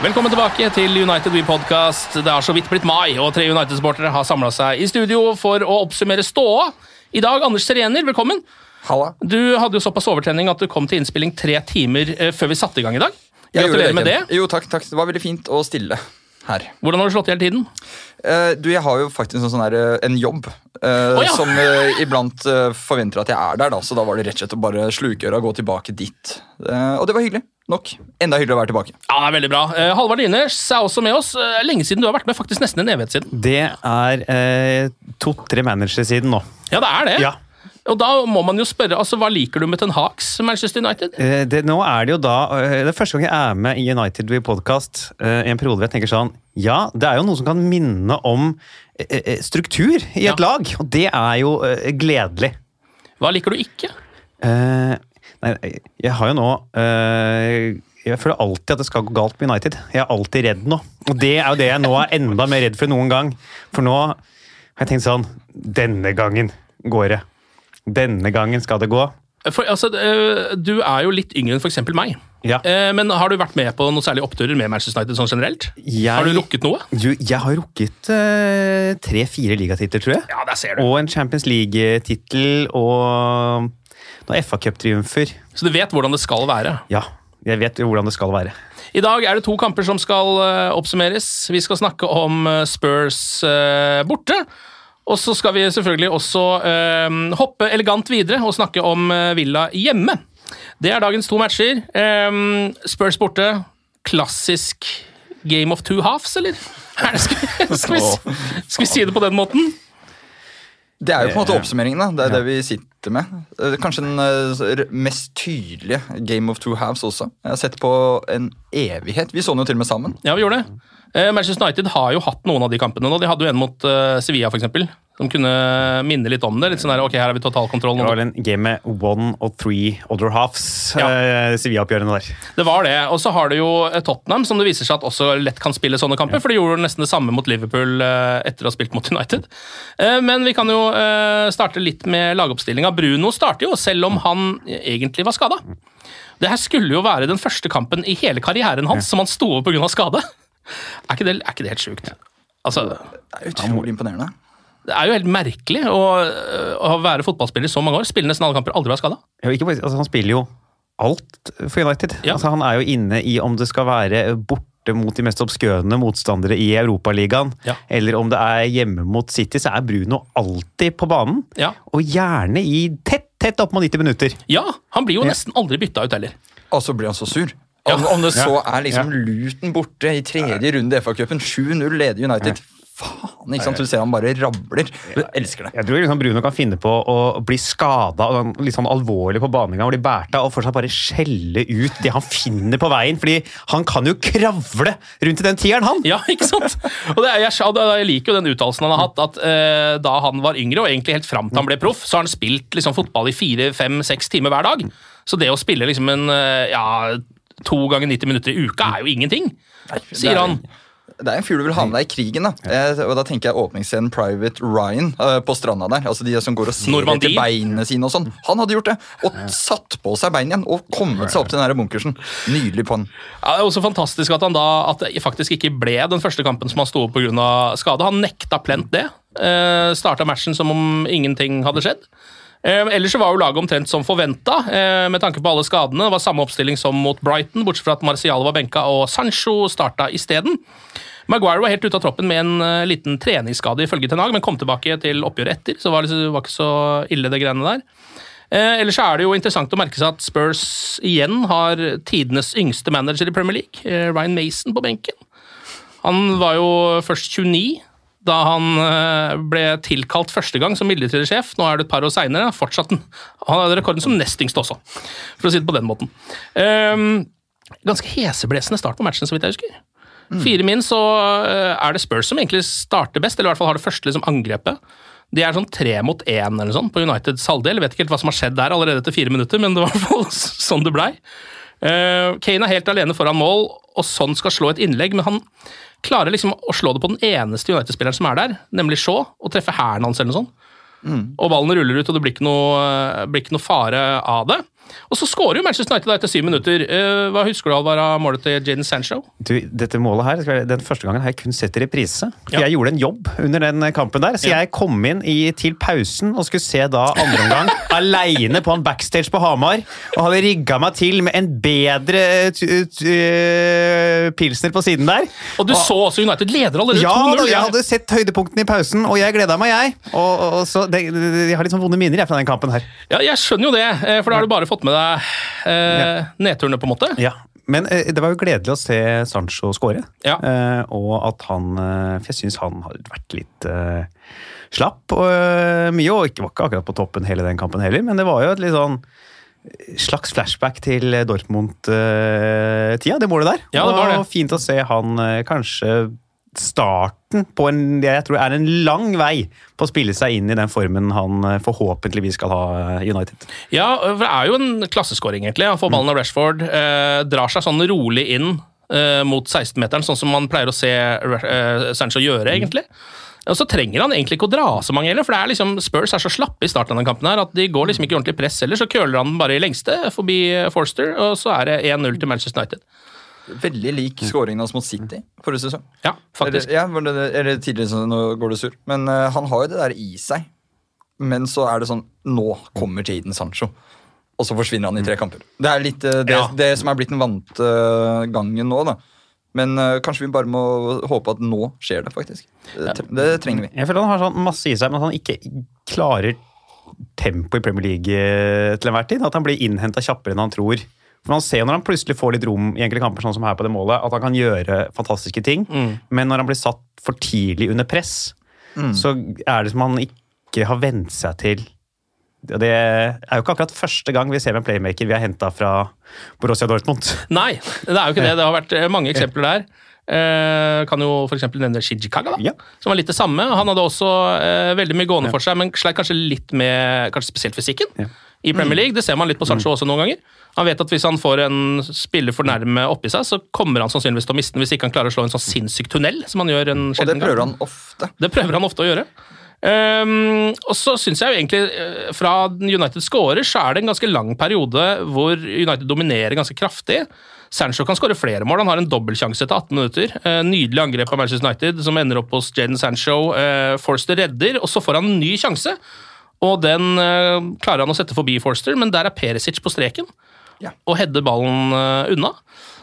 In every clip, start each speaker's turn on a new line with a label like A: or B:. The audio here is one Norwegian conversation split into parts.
A: Velkommen tilbake til United We Podcast. Det har så vidt blitt mai, og tre United-sportere har samla seg i studio for å oppsummere ståa. I dag, Anders Serener, velkommen.
B: Halla.
A: Du hadde jo såpass overtrening at du kom til innspilling tre timer eh, før vi satte i gang i dag.
B: Jeg
A: Gratulerer med det.
B: Jo, takk, takk. Det var veldig fint og stille her.
A: Hvordan har du slått i hele tiden?
B: Uh, du, Jeg har jo faktisk en, sånn her, eh, en jobb uh,
A: oh, ja.
B: som uh, iblant forventer at jeg er der. da, Så da var det rett og slett å bare sluke øra og gå tilbake dit. Og det var hyggelig. Nok. Enda hyggeligere å være tilbake.
A: Ja, det er veldig bra. Eh, Halvard Liners er også med oss. Eh, Lenge siden du har vært med, faktisk nesten en evighet siden.
C: Det er eh, to-tre managere siden nå.
A: Ja, det er det.
C: Ja.
A: Og da må man jo spørre, altså, hva liker du med Ten Hags Manchester United?
C: Eh, det, nå er det jo da eh, Det er første gang jeg er med i United We Podcast eh, i en periode hvor jeg tenker sånn Ja, det er jo noe som kan minne om eh, struktur i et
A: Ja.
C: lag, og det er jo eh, gledelig.
A: Hva liker du ikke?
C: Eh, nei, jeg har jo nå øh, Jeg føler alltid at det skal gå galt med United. Jeg er alltid redd nå. Og det er jo det jeg nå er enda mer redd for enn noen gang. For nå har jeg tenkt sånn Denne gangen går det. Denne gangen skal det gå.
A: For, altså, eh, du er jo litt yngre enn f.eks. meg.
C: Ja.
A: Eh, Men har du vært med på noen særlige oppturer med Manchester United sånn generelt?
C: Jeg-
A: Har du rukket noe?
C: Du, jeg har rukket tre-fire ligatitler, tror jeg.
A: Ja, der ser du.
C: Og en Champions League-tittel og noen FA-cuptriumfer.
A: Så du vet hvordan det skal være.
C: Ja, jeg vet hvordan det skal være.
A: I dag er det to kamper som skal eh, oppsummeres. Vi skal snakke om eh, Spurs eh, borte. Og så skal vi selvfølgelig også eh, hoppe elegant videre og snakke om Villa hjemme. Det er dagens to matcher. Eh, Spurs borte. Klassisk game of two halves, eller? Er skal, vi, skal, vi, skal vi si det på den måten?
B: Det er jo på en måte oppsummeringen. da, Det er det vi sitter med. Eh, Kanskje den eh, mest tydelige Game of Two Halves også. Jeg har sett på en evighet. Vi så den jo til og med sammen.
A: Ja, vi gjorde det. Eh, Manchester United har jo hatt noen av de kampene nå. De hadde jo en mot uh, Sevilla, for eksempel, som kunne minne litt om det. Litt sånn der, ok, her har vi totalkontroll.
C: Det var vel en game med one og three other halves,
A: Ja.
C: uh, Sevilla-oppgjørene der.
A: Det var det. Og så har du jo Tottenham, som det viser seg at også lett kan spille sånne kamper. For de gjorde nesten det samme mot Liverpool uh, etter å ha spilt mot United. Men vi kan jo starte litt med lagoppstillinga. Bruno starter jo, selv om han egentlig var skada. Det her skulle jo være den første kampen i hele karrieren hans som han sto over pga. skade. Er ikke, det, er ikke det helt sjukt? Altså,
B: Det er utrolig imponerende.
A: det er jo helt merkelig å, å være fotballspiller i så mange år. Spille nesten alle kamper, aldri være skada.
C: Ja, ikke bare, altså, han spiller jo alt for United.
A: Ja.
C: Altså, han er jo inne i om det skal være borte mot de mest obskøne motstandere i Europaligaen,
A: Ja.
C: eller om det er hjemme mot City, så er Bruno alltid på banen.
A: Ja.
C: Og gjerne i tett, tett opp mot 90 minutter.
A: ja, han blir jo nesten aldri bytta ut heller.
B: Og så blir han så sur. Om, om det så er liksom Luton borte i tredje runde i FA-cupen. 7-0 leder United. Faen, ikke sant? Du ser han bare rabler. Jeg elsker det.
C: Jeg tror liksom Bruno kan finne på å bli skada litt sånn alvorlig på banen og bli båret av og fortsatt bare skjelle ut det han finner på veien. fordi han kan jo kravle rundt i den tieren, han!
A: Ja, ikke sant? Og det er, jeg, jeg liker jo den uttalelsen han har hatt, at eh, da han var yngre, og egentlig helt fram til han ble proff, så har han spilt liksom, fotball i fire, fem, seks timer hver dag. Så det å spille liksom en eh, ja, to ganger 90 minutter i uka er jo ingenting, sier han.
B: Det er en fyr du vil ha med deg i krigen. da eh, Og da tenker jeg åpningsscenen Private Ryan eh, på stranda der. Altså De som går og ser etter beinene sine og sånn. Han hadde gjort det. Og satt på seg bein igjen og kommet seg opp til den bunkersen. Nydelig på han.
A: Ja, det er også fantastisk at han da at det faktisk ikke ble den første kampen som han sto opp pga. skade. Han nekta plent det. Eh, Starta matchen som om ingenting hadde skjedd. Eh, ellers var jo laget omtrent som forventa, eh, med tanke på alle skadene. Det var samme oppstilling som mot Brighton, bortsett fra at Marcial var benka og Sancho starta isteden. Maguire var helt ute av troppen med en eh, liten treningsskade, ifølge Ten Hag, men kom tilbake til oppgjøret etter, så var det var ikke så ille, det greiene der. Eh, ellers er det jo interessant å merke seg at Spurs igjen har tidenes yngste manager i Premier League, eh, Ryan Mason, på benken. Han var jo først 29 da han eh, ble tilkalt første gang som midlertidig. Nå er det et par år seinere. Fortsatt Han hadde rekorden som nest yngste også, for å si det på den måten. Um, ganske heseblesende start på matchen, så vidt jeg husker. Fire min, så eh, er det Spurs som egentlig starter best, eller i hvert fall har det første liksom, angrepet. De er sånn tre mot én eller sånn på Uniteds halvdel. Vet ikke helt hva som har skjedd der allerede etter fire minutter, men det var i hvert fall sånn det blei. Uh, Kane er helt alene foran mål, og sånn skal slå et innlegg, men han klarer liksom å slå det på den eneste United-spilleren som er der, nemlig Shaw, og treffe hælen hans eller noe sånt. Og ballen ruller ut, og det blir ikke noe, blir ikke noe fare av det. Og så skårer jo Manchester United etter syv minutter. Eh, hva husker du Alvar, av målet til Jaden Sancho?
C: Du, dette målet her, den første gangen har jeg kun sett i reprise. For
A: Ja.
C: Jeg gjorde en jobb under den kampen der, så
A: Ja.
C: jeg kom inn i, til pausen og skulle se da andre omgang aleine på en backstage på Hamar. Og hadde rigga meg til med en bedre t- pilsner på siden der.
A: Og du så også United leder allerede
C: Ja,
A: 2-0.
C: da, jeg hadde sett høydepunktene i pausen, og jeg gleda meg, jeg. Og, og, så det, det, Jeg har litt sånn vonde minner jeg, fra den kampen her.
A: Ja, jeg skjønner jo det, eh, for da har du bare fått med deg eh, nedturene, på en måte.
C: Ja. Men eh, det var jo gledelig å se Sancho skåre.
A: Ja.
C: Eh, og at han eh, For jeg syns han har vært litt eh, slapp og eh, mye, og ikke, var ikke akkurat på toppen hele den kampen heller, men det var jo et litt sånn slags flashback til Dortmund-tida, det målet der.
A: Ja, det var det.
C: Og fint å se han kanskje starten på en jeg tror er en lang vei på å spille seg inn i den formen han eh, forhåpentligvis skal ha eh, i United.
A: Ja, for det er jo en klasseskåring, egentlig. Han får ballen av Rashford, eh, drar seg sånn rolig inn eh, mot 16-meteren, sånn som man pleier å se eh, Sancho gjøre, egentlig. Og så trenger han egentlig ikke å dra så mange heller, for det er liksom, Spurs er så slappe i starten av den kampen her at de går liksom ikke ordentlig press heller, så køler han den bare i lengste forbi Forster, og så er det 1-0 til Manchester United.
B: Veldig lik skåringen hans mot City forrige sesong.
A: Ja, faktisk.
B: Eller, ja, eller tidligere, nå går det sur. Men uh, han har jo det der i seg. Men så er det sånn Nå kommer Jaden Sancho. Og så forsvinner han i tre kamper. Det er litt uh, det,
A: Ja.
B: det som er blitt den vante uh, gangen nå, da. Men kanskje vi bare må håpe at nå skjer det, faktisk. Det, det trenger vi.
C: Jeg føler han har sånn masse i seg, men at han ikke klarer tempo i Premier League til enhver tid. At han blir innhenta kjappere enn han tror. For Man ser når han plutselig får litt rom i enkelte kamper, sånn som her på det målet, at han kan gjøre fantastiske ting. Men når han blir satt for tidlig under press, så er det som han ikke har vent seg til Det er jo ikke akkurat første gang vi ser en playmaker vi har henta fra Borussia Dortmund.
A: Nei, det er jo ikke det. Det har vært eh, mange eksempler der. Eh, kan jo f.eks. nevne Shijikaga, da,
C: Ja.
A: som var litt det samme. Han hadde også eh, veldig mye gående for seg, men sleit kanskje litt med kanskje spesielt fysikken.
C: Ja.
A: I Premier League, Det ser man litt på Sancho også noen ganger. Han vet at Hvis han får en spiller for nærme oppi seg, så kommer han sannsynligvis til å miste den hvis ikke han klarer å slå en sånn sinnssyk tunnel. som han gjør en
B: Og det prøver han ofte.
A: Det prøver han ofte å gjøre. Um, og så syns jeg jo egentlig, eh, fra United scorer, så er det en ganske lang periode hvor United dominerer ganske kraftig. Sancho kan skåre flere mål. Han har en dobbeltsjanse etter 18 minutter. Eh, nydelig angrep av Manchester United som ender opp hos Jaden Sancho. Eh, Forster redder, og så får han en ny sjanse. Og den klarer han å sette forbi Forster, men der er Perisic på streken
B: Ja.
A: og header ballen eh, unna.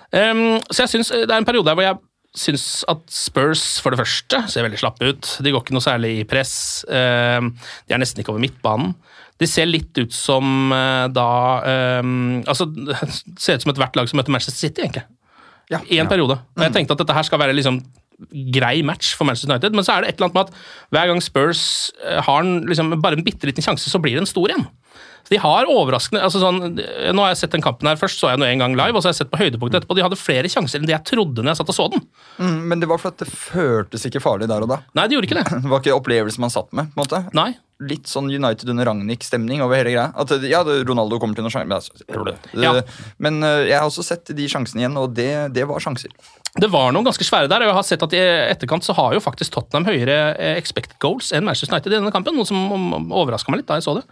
A: Um, så jeg synes, Det er en periode her hvor jeg syns at Spurs for det første ser veldig slappe ut. De går ikke noe særlig i press. Um, de er nesten ikke over midtbanen. De ser litt ut som uh, da um, Altså, det ser ut som ethvert lag som møter Manchester City, egentlig.
B: Ja.
A: I en periode. Og jeg tenkte at dette her skal være liksom grei match for Manchester United, men så er det et eller annet med at hver gang Spurs eh, har en, liksom, bare en bitte liten sjanse, så blir det en stor en. De har overraskende altså sånn, Nå har jeg sett den kampen her først, så jeg den en gang live, og så har jeg sett på høydepunktet etterpå. De hadde flere sjanser enn det jeg trodde når jeg satt og så den.
B: Mm, men det var for at det føltes ikke farlig der og da.
A: Nei, Det gjorde ikke det.
B: Det var ikke opplevelsen man satt med. på en måte.
A: Nei.
B: Litt sånn United under Ragnhild-stemning over hele greia. At ja, Ronaldo kommer til noen sjanser. Altså,
A: Ja.
B: men eh, jeg har også sett de sjansene igjen, og det, det var sjanser.
A: Det var noen ganske svære der, og jeg har sett at i etterkant så har jo faktisk Tottenham høyere eh, expected goals enn Manchester United i denne kampen, noe som overraska meg litt da jeg så det.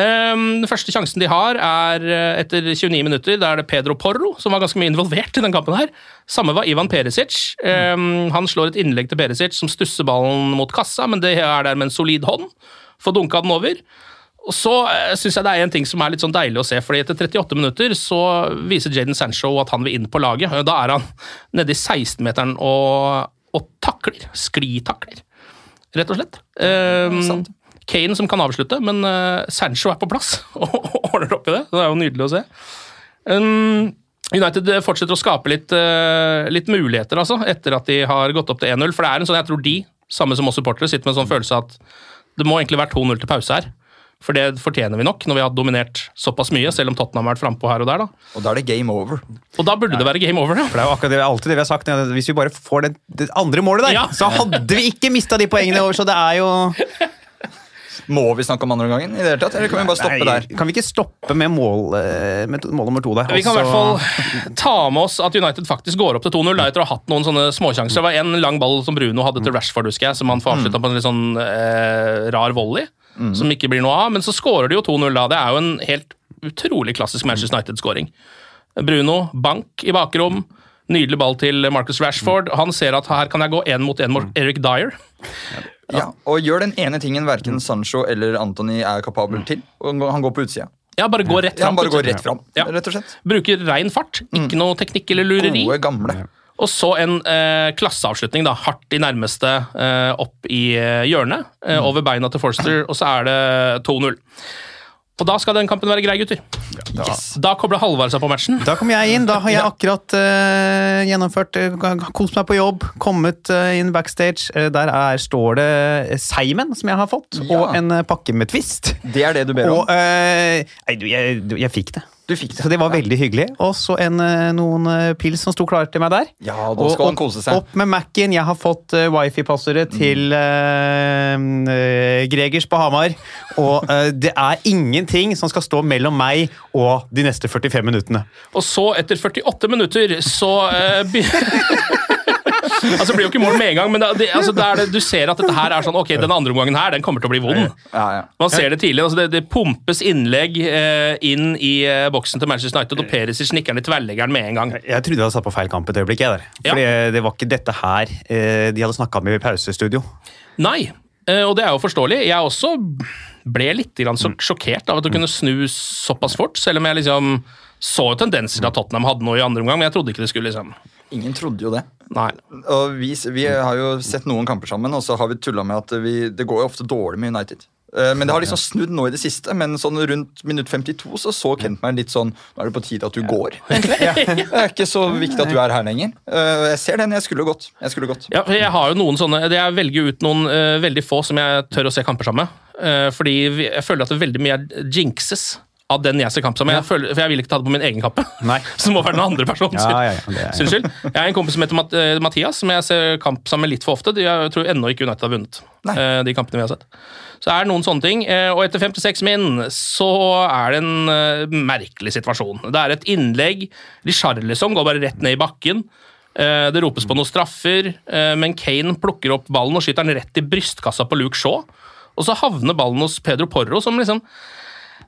A: Ehm, Den første sjansen de har, er eh, etter 29 minutter. Da er det Pedro Porro som var ganske mye involvert i den kampen her. Samme var Ivan Perisic. Um, Han slår et innlegg til Perisic som stusser ballen mot kassa, men det er der med en solid hånd. Får dunka den over. Og så uh, syns jeg det er en ting som er litt sånn deilig å se, fordi etter 38 minutter så viser Jaden Sancho at han vil inn på laget. Da er han nede i 16-meteren og, og takler. Sklitakler, rett og slett. Um, Kane som kan avslutte, men uh, Sancho er på plass og ordner opp i det. Det er jo nydelig å se. Um, United fortsetter å skape litt, uh, litt muligheter, altså, etter at de har gått opp til 1-0. For det er en sånn, jeg tror de, samme som oss supportere, sitter med en sånn følelse at det må egentlig være 2-0 til pause her. For det fortjener vi nok, når vi har dominert såpass mye, selv om Tottenham har vært frampå her og der. da.
B: Og da er det game over.
A: Og da burde det være game over, ja.
C: For det er jo akkurat det, alltid det vi har sagt. Hvis vi bare får det, det andre målet der,
A: Ja.
C: så hadde vi ikke mista de poengene. over, Så det er jo
B: Må vi snakke om andre omgangen, i det hele tatt, eller kan vi bare stoppe
C: Nei,
B: der?
C: Kan vi ikke stoppe med mål, eh, med mål nummer to der?
A: Vi kan i hvert
C: Altså-
A: fall ta med oss at United faktisk går opp til 2-0 da, etter å ha hatt noen sånne småsjanser. Det var en lang ball som Bruno hadde til Rashford, husker jeg, som han får avslutta på en litt sånn eh, rar volley, som ikke blir noe av. Men så skårer de jo 2-0 da. Det er jo en helt utrolig klassisk Manchester United-skåring. Bruno, bank i bakrom. Nydelig ball til Marcus Rashford. Han ser at her kan jeg gå én mot én mot Eric Dyer.
B: Ja, og gjør den ene tingen verken Sancho eller Anthony er kapabel til. Og han går på utsida.
A: Ja, bare gå rett
B: Ja,
A: fram.
B: han bare går rett fram,
A: Ja.
B: rett og slett.
A: Bruker rein fart. Ikke noe teknikk eller lureri.
B: Gode, gamle.
A: Og så en eh, klasseavslutning, da, hardt i nærmeste, eh, opp i eh, hjørnet, eh, over beina til Forster, og så er det 2-0. Og da skal den kampen være grei, gutter.
B: Yes.
A: Da kobler Halvard seg på matchen.
C: Da kommer jeg inn. Da har jeg akkurat uh, gjennomført uh, Kost meg på jobb, kommet uh, inn backstage. Der er, står det Seimen, som jeg har fått,
B: Ja.
C: og en pakke med Twist.
B: Det er det du ber om.
C: Og eh, Nei, du, jeg, du, jeg fikk det.
B: Du fikk det.
C: Så det var veldig hyggelig. Og så eh, noen eh, pils som sto klare til meg der.
B: Ja, da skal
C: Og
B: han kose seg.
C: Opp med Mac-en. Jeg har fått uh, wifi-passordet til uh, Gregers på Hamar. Og det er ingenting som skal stå mellom meg og de neste 45 minuttene.
A: Og så, etter 48 minutter, så uh, Altså, det blir jo ikke mål med en gang, men det, det, altså, det er det, du ser at dette her er sånn Ok, den andre omgangen her, den kommer til å bli vond.
B: Ja, ja.
A: Man ser det tidlig. altså Det, det pumpes innlegg eh, inn i eh, boksen til Manchester United, og Perisic nikker den i tverrleggeren med en gang.
C: Jeg trodde jeg hadde satt på feil kamp et øyeblikk. jeg der.
A: Ja.
C: Fordi det var ikke dette her eh, de hadde snakka med i pausestudio.
A: Nei, eh, og det er jo forståelig. Jeg også ble litt grann så sjokkert av at du kunne snu såpass fort, selv om jeg liksom så jo tendenser til at Tottenham hadde noe i andre omgang, men jeg trodde ikke det skulle liksom
B: Ingen trodde jo det.
A: Nei.
B: Og vi, vi har jo sett noen kamper sammen, og så har vi tulla med at vi, det går jo ofte dårlig med United. Eh, Men det har liksom snudd nå i det siste, men sånn rundt minutt 52 så så Kent meg litt sånn Nå er det på tide at du går. Det er ikke så viktig at du er her lenger. Eh, Jeg ser den. Jeg skulle gått. Jeg skulle gått.
A: Ja, jeg har jo noen sånne Jeg velger ut noen eh, veldig få som jeg tør å se kamper sammen med. Fordi jeg føler at det veldig mye er jinxes av den jeg ser kamp sammen med. Jeg føler, for jeg vil ikke ta det på min egen kappe.
C: Nei.
A: Så det må være den andre personen
C: Ja, ja, ja, er-
A: sin skyld. Jeg har en kompis som heter Mat eh, Mathias, som jeg ser kamp sammen med litt for ofte. De, jeg tror ennå ikke United har vunnet
B: Nei.
A: eh, de kampene vi har sett. Så er det noen sånne ting. eh, Og etter 56 min så er det en merkelig situasjon. Det er et innlegg. Richarlison går bare rett ned i bakken. Eh, Det ropes på noen straffer, men Kane plukker opp ballen og skyter den rett i brystkassa på Luke Shaw. Og så havner ballen hos Pedro Porro, som liksom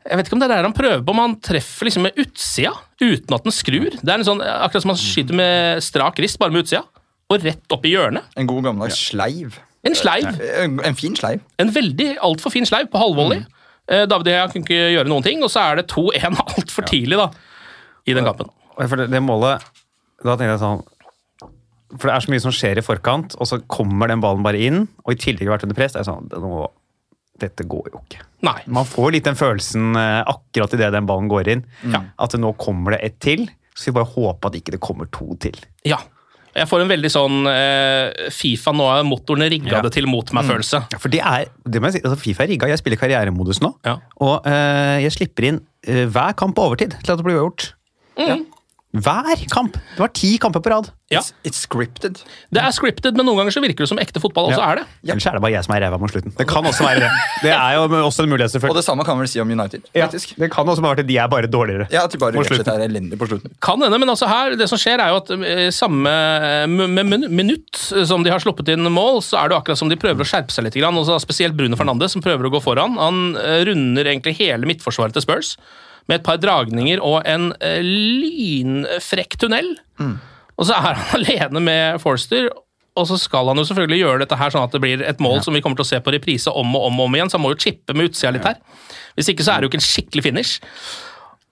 A: Jeg vet ikke om det er det han prøver på, men han treffer liksom med utsida uten at den skrur. Det er en sånn, akkurat som han skyter med strak rist, bare med utsida. Og rett opp i hjørnet.
B: En god gammeldags sleiv.
A: En sleiv.
B: En, en fin sleiv.
A: En veldig altfor fin sleiv på halvvolley. Eh, David Hea kunne ikke gjøre noen ting, og så er det 2-1 altfor tidlig da, i den kampen.
C: For det, det målet Da tenkte jeg sånn For det er så mye som skjer i forkant, og så kommer den ballen bare inn, og i tillegg vært under press. Det er sånn, det, nå, dette går jo ikke.
A: Nei.
C: Man får litt den følelsen eh, akkurat idet den ballen går inn,
A: Ja.
C: at nå kommer det ett til. Så vi bare håper at ikke det kommer to til.
A: Ja. Jeg får en veldig sånn eh, Fifa, nå er motorene rigga
C: Ja.
A: det til mot meg-følelse.
C: Ja, For det er, det må jeg si, altså Fifa er rigga. Jeg spiller karrieremodus nå,
A: Ja.
C: og eh, jeg slipper inn eh, hver kamp på overtid til at det blir gjort.
A: Mm.
C: Hver kamp! Det var ti kamper på rad.
A: Ja.
B: It's, it's scripted.
A: Det er scripted, men noen ganger så virker det som ekte fotball også
C: Ja.
A: er det.
C: Ellers er det bare jeg som er ræva mot slutten. Det kan også være det. Det er jo også en mulighet, selvfølgelig.
B: Og det samme kan vel si om United.
C: Ja, det kan også være at de er bare dårligere.
B: Ja, at de bare
C: Mot
B: rett og slett er elendige på slutten.
A: Kan hende, men altså her, det som skjer er jo at eh, samme eh, med minutt som de har sluppet inn mål, så er det akkurat som de prøver å skjerpe seg litt. Grann, Også spesielt Bruno Fernandes, som prøver å gå foran. Han eh, runder egentlig hele midtforsvaret til Spurs med et par dragninger og en eh, lynfrekk tunnel. Og så er han alene med Forster. Og så skal han jo selvfølgelig gjøre dette her sånn at det blir et mål som vi kommer til å se på reprise om og om og om igjen, så han må jo chippe med utsida litt her. Hvis ikke så er det jo ikke en skikkelig finish.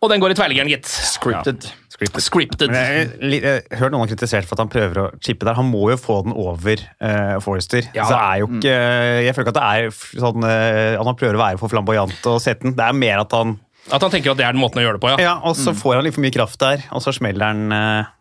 A: Og den går i tverrliggeren, gitt.
B: Scripted.
A: Scripted.
C: Scripted. jeg, jeg, jeg hørte noen kritisert for at han prøver å chippe der. Han må jo få den over uh, Forrester.
A: Ja.
C: Så det er jo ikke Jeg føler ikke at det er sånn uh, at han prøver å være for flamboyant og sette den. Det er mer at han
A: At han tenker at det er den måten å gjøre det på, ja.
C: Ja, og så får han litt for mye kraft der, og så smeller han eh,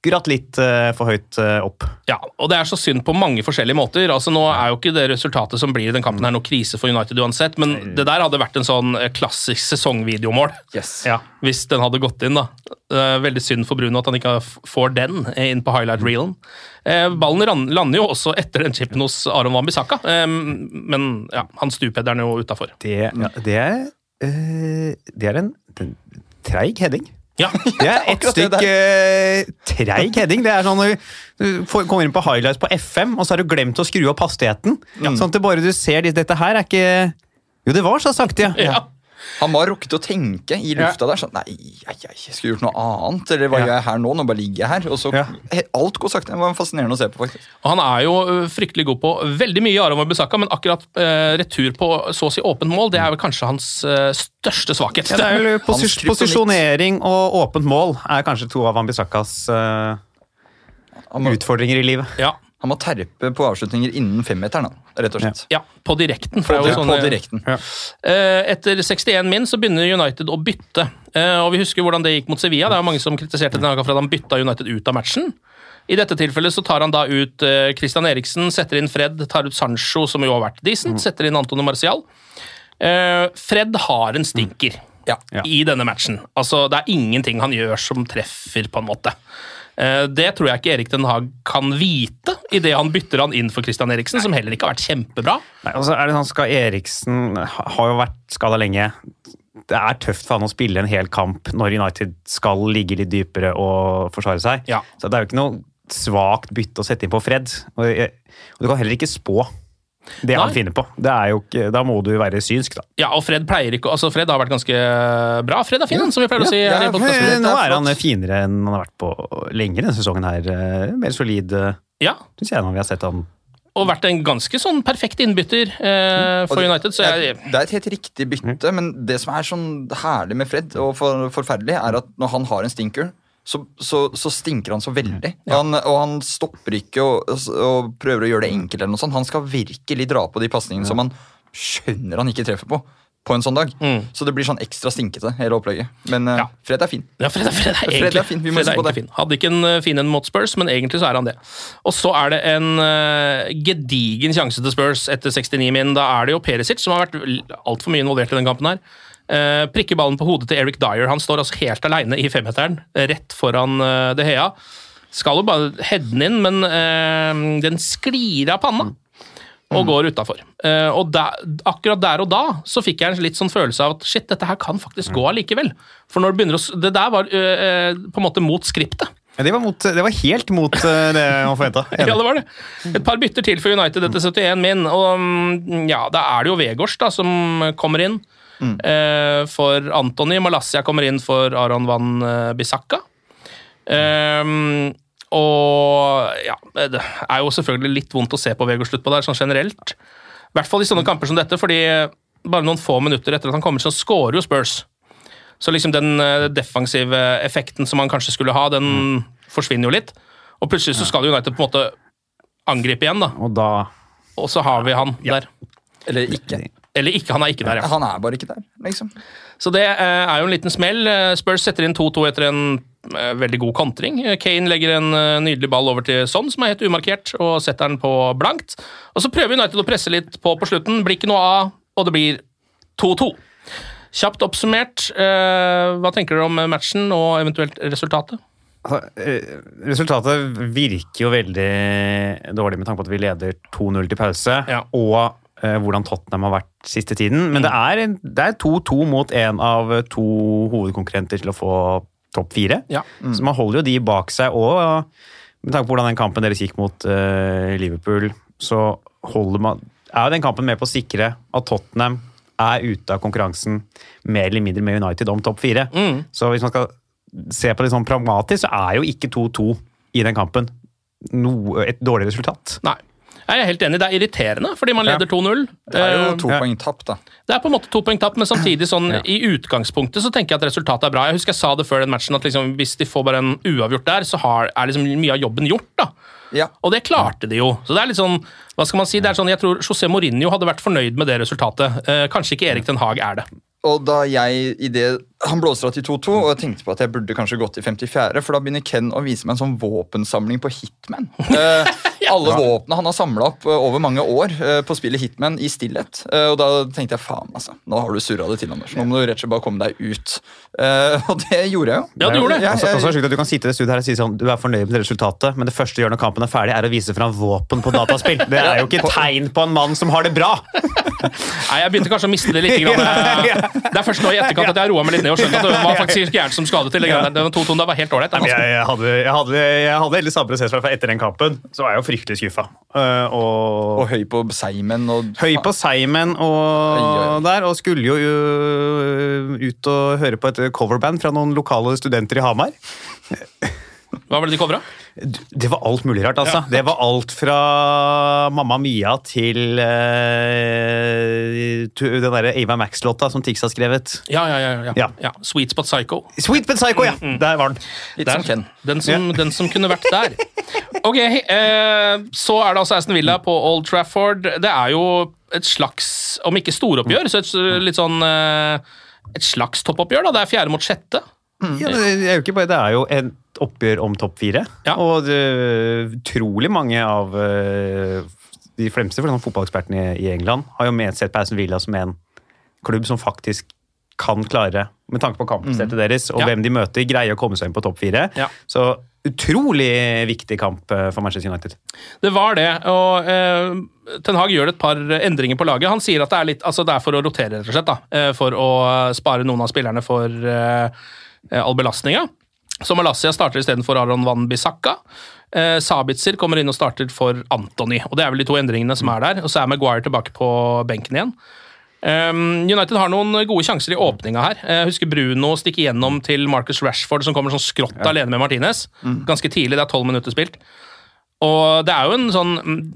C: akkurat litt eh, for høyt eh, opp.
A: Ja, og det er så synd på mange forskjellige måter. Altså Nå er jo ikke det resultatet som blir i den kampen her noe krise for United uansett, men det der hadde vært en sånn eh, klassisk sesongvideomål.
B: Yes.
C: Ja.
A: Hvis den hadde gått inn, da. Er veldig synd for Bruno at han ikke får den eh, inn på highlight-reelen. Eh, ballen lander jo også etter den chipen hos Aron Wambisaka, men ja, han stupheader den jo utafor.
C: Det, ja, det er eh, Det er en, en treig heading.
A: Ja.
C: Det er ett stykk uh, treig heading. Det er sånn når du kommer inn på highlights på FM, og så har du glemt å skru opp hastigheten. Sånn at det bare du ser Dette her er ikke Jo, det var så sakte, ja.
A: ja.
B: Han var rukket å tenke i lufta der. sånn, Nei, jeg, jeg skulle gjort noe annet. Eller hva
C: Ja.
B: gjør jeg her nå? Nå bare ligger jeg her. Og så
C: Ja.
B: Alt går sakte. Det var fascinerende å se på, faktisk.
A: Og Han er jo fryktelig god på veldig mye i Aron Wambisaka, men akkurat eh, retur på så å si åpent mål, det er vel kanskje hans eh, største svakhet.
C: Ja, det er vel posis posisjonering og åpent mål er kanskje to av Wambisakas
B: eh,
C: utfordringer i livet.
A: ja.
B: han må terpe på avslutninger innen femmeteren, rett og slett.
A: Ja, på direkten.
B: På,
A: det sånn,
B: på
A: eh,
B: direkten.
A: Ja. Etter 61 min så begynner United å bytte. Eh, og Vi husker hvordan det gikk mot Sevilla. Det er jo mange som kritiserte denne gangen for at han bytta United ut av matchen. I dette tilfellet så tar han da ut eh, Christian Eriksen, setter inn Fred, tar ut Sancho, som jo har vært decent, setter inn Antone Marcial. Eh, Fred har en stinker
B: Ja.
C: Ja.
A: i denne matchen. Altså, Det er ingenting han gjør som treffer, på en måte. Eh, Det tror jeg ikke Erik Den Haag kan vite idet han bytter han inn for Christian Eriksen, som heller ikke har vært kjempebra.
C: Nei, altså er det sånn, skal Eriksen har jo vært skada lenge. Det er tøft for han å spille en hel kamp når United skal ligge litt dypere og forsvare seg.
A: Ja.
C: Så det er jo ikke noe svakt bytte å sette inn på Fred. Og, og du kan heller ikke spå det han
A: Nei.
C: finner på. Det er jo ikke, da må du være synsk, da.
A: Ja, og Fred pleier ikke Altså, Fred har vært ganske bra. Fred er fin, som vi pleier å si.
B: Ja, ja, men-
C: Nå
B: er
C: han finere enn han har vært på lenger denne sesongen her. Eh, Mer solid,
A: Ja,
C: syns jeg, når vi har sett han.
A: og vært en ganske sånn perfekt innbytter eh, for
B: det-
A: United, så jeg
B: det, er, er et helt riktig bytte, men det som er sånn herlig med Fred, og for, forferdelig, er at når han har en stinker, så, så, så stinker han så veldig. Han, og han stopper ikke og, og prøver å gjøre det enkelt. eller noe sånt. Han skal virkelig dra på de pasningene som han skjønner han ikke treffer på. På en sånn dag.
A: Mm.
B: Så det blir sånn ekstra stinkete, hele opplegget. Men eh,
A: Ja.
B: Fred er fin.
A: Ja, Fred er, Fred er
B: Fred er fin, vi må huske på det.
A: fin. Hadde ikke en eh, fin en mot Spurs, men egentlig så er han det. Og så er det en uh, gedigen sjanse til Spurs etter 69 min. Da er det jo Perisic som har vært altfor mye involvert i den kampen her. Uh, prikker ballen på hodet til Eric Dyer. Han står altså helt aleine i femmeteren, eh, rett foran uh, De Hea. Skal jo bare heade den inn, men uh, den sklir av panna og går utafor. og da, akkurat der og da så fikk jeg en litt sånn følelse av at shit, dette her kan faktisk gå allikevel. For når det begynner å Det der var på en måte mot skriptet.
C: Ja, det, var mot, det var helt mot det man forventa.
A: Ja, det var det. Et par bytter til for United etter 71 min, og mm, ja, da er det jo Vegårs da, som kommer inn. Eh, for Antony. Malassia kommer inn for Aron Van eh, Bissaka. Um, og ja, det er jo selvfølgelig litt vondt å se på Vegårs slutt på der, sånn generelt. I hvert fall i sånne kamper som dette, fordi bare noen få minutter etter at han kommer, så scorer jo Spurs. Så liksom den eh, defensive effekten som han kanskje skulle ha, den forsvinner jo litt. Og plutselig så skal United på en måte angripe igjen, da.
C: Og da
A: Og så har vi han der.
B: Eller ikke.
A: Eller ikke, han er ikke der, ja.
B: Han er bare ikke der, liksom.
A: Så det eh, er jo en liten smell. Eh, Spurs setter inn 2-2 etter en eh, veldig god kontring. Kane legger en nydelig ball over til Son, som er helt umarkert, og setter den på blankt. Og så prøver United å presse litt på på slutten. Blir ikke noe av, og det blir 2-2. Kjapt oppsummert, hva tenker dere om matchen og eventuelt resultatet?
C: Altså, Resultatet virker jo veldig dårlig med tanke på at vi leder 2-0 til pause.
A: Ja.
C: Og hvordan Tottenham har vært siste tiden. Men det er det er 2-2 mot en av to hovedkonkurrenter til å få topp fire.
A: Ja.
C: Så man holder jo de bak seg. òg. med tanke på hvordan den kampen deres gikk mot uh, Liverpool, så holder man, er jo den kampen med på å sikre at Tottenham er ute av konkurransen mer eller mindre med United om topp fire.
A: Mm.
C: Så hvis man skal se på det sånn pragmatisk, så er jo ikke 2-2 i den kampen noe, et dårlig resultat.
A: Nei. Jeg er helt enig, det er irriterende, fordi man leder 2-0.
B: Det er jo
A: Eh,
B: to
C: Ja.
B: poeng tapt, da.
A: Det er på en måte to poeng tapt, men samtidig sånn,
C: Ja.
A: i utgangspunktet så tenker jeg at resultatet er bra. Jeg husker jeg sa det før den matchen, at liksom, hvis de får bare en uavgjort der, så har, er liksom mye av jobben gjort. da.
B: Ja.
A: Og det klarte de jo. Så det er litt sånn, hva skal man si, det er sånn, Jeg tror José Mourinho hadde vært fornøyd med det resultatet. Eh, kanskje ikke Erik Den Haag er det.
B: Og da jeg i det, Han blåser av til 2-2, og jeg tenkte på at jeg burde kanskje gått i 54., for da begynner Ken å vise meg en sånn våpensamling på Hitman. Eh, alle våpnene han har samla opp eh, over mange år eh, på spillet Hitman i stillhet. Eh, og da tenkte jeg faen, altså. Nå har du surra det til, Anders. Nå må du rett og slett bare komme deg ut. Eh, og det gjorde jeg jo.
A: Ja, du gjorde det.
B: Ja,
C: jeg,
B: jeg-
C: altså, det er sjukt at Du kan sitte i det studioet her og si sånn, du er fornøyd med resultatet, men det første du gjør når kampen er ferdig, er å vise fram våpen på dataspill. Det er jo ikke tegn på en mann som har det bra!
A: Nei, Jeg begynte kanskje å miste det litt. Grann. eh, Det er først nå i etterkant at jeg har roa meg litt ned og skjønt at det var faktisk ikke som skadet til. Det var to -ton, 2-2 var helt ålreit.
C: Jeg, jeg hadde, jeg hadde, jeg hadde veldig samme prosess for etter den kampen. Så var jeg jo fryktelig skuffa. og,
B: Og høy på Seimen og
C: høy på seimen og der, og skulle jo uh, ut og høre på et coverband fra noen lokale studenter i Hamar.
A: Hva var det de covra?
C: Det var alt mulig rart, altså. Det var alt fra Mamma Mia til uh, den derre Ava Max-låta som Tix har skrevet.
A: Ja, ja, ja, ja.
C: Ja.
A: ja. Sweet Spot Psycho.
C: Sweet but Psycho, ja! Der var den.
B: Litt
A: Der.
B: som Ken.
A: Den som, den som kunne vært der. Ok, uh, så er det altså Aston Villa på Old Trafford. Det er jo et slags, om ikke storoppgjør, så et litt sånn uh, Et slags toppoppgjør, da. Det er fjerde mot sjette.
C: Ja, det, er jo ikke bare, det er jo et oppgjør om topp fire.
A: Ja.
C: Og utrolig mange av eh, de fremste fotballekspertene i, England har jo med sett på Aston Villa som en klubb som faktisk kan klare, med tanke på kampsettet deres og
A: Ja.
C: hvem de møter, greie å komme seg inn på topp fire.
A: Ja.
C: Så utrolig viktig kamp eh, for Manchester United.
A: Det var det, og eh, Ten Hag gjør et par endringer på laget. Han sier at det er, litt, altså det er for å rotere, rett og slett. Da, eh, for å spare noen av spillerne for eh, all belastninga. Så Malaysia starter istedenfor Aron Van Bissaka. Eh, Sabitzer kommer inn og starter for Anthony. og Det er vel de to endringene som er der. Og så er Maguire tilbake på benken igjen. Um, United har noen gode sjanser i åpninga her. Jeg husker Bruno stikke igjennom til Marcus Rashford, som kommer sånn skrått alene med Martinez. Ganske tidlig, det er tolv minutter spilt. Og det er jo en sånn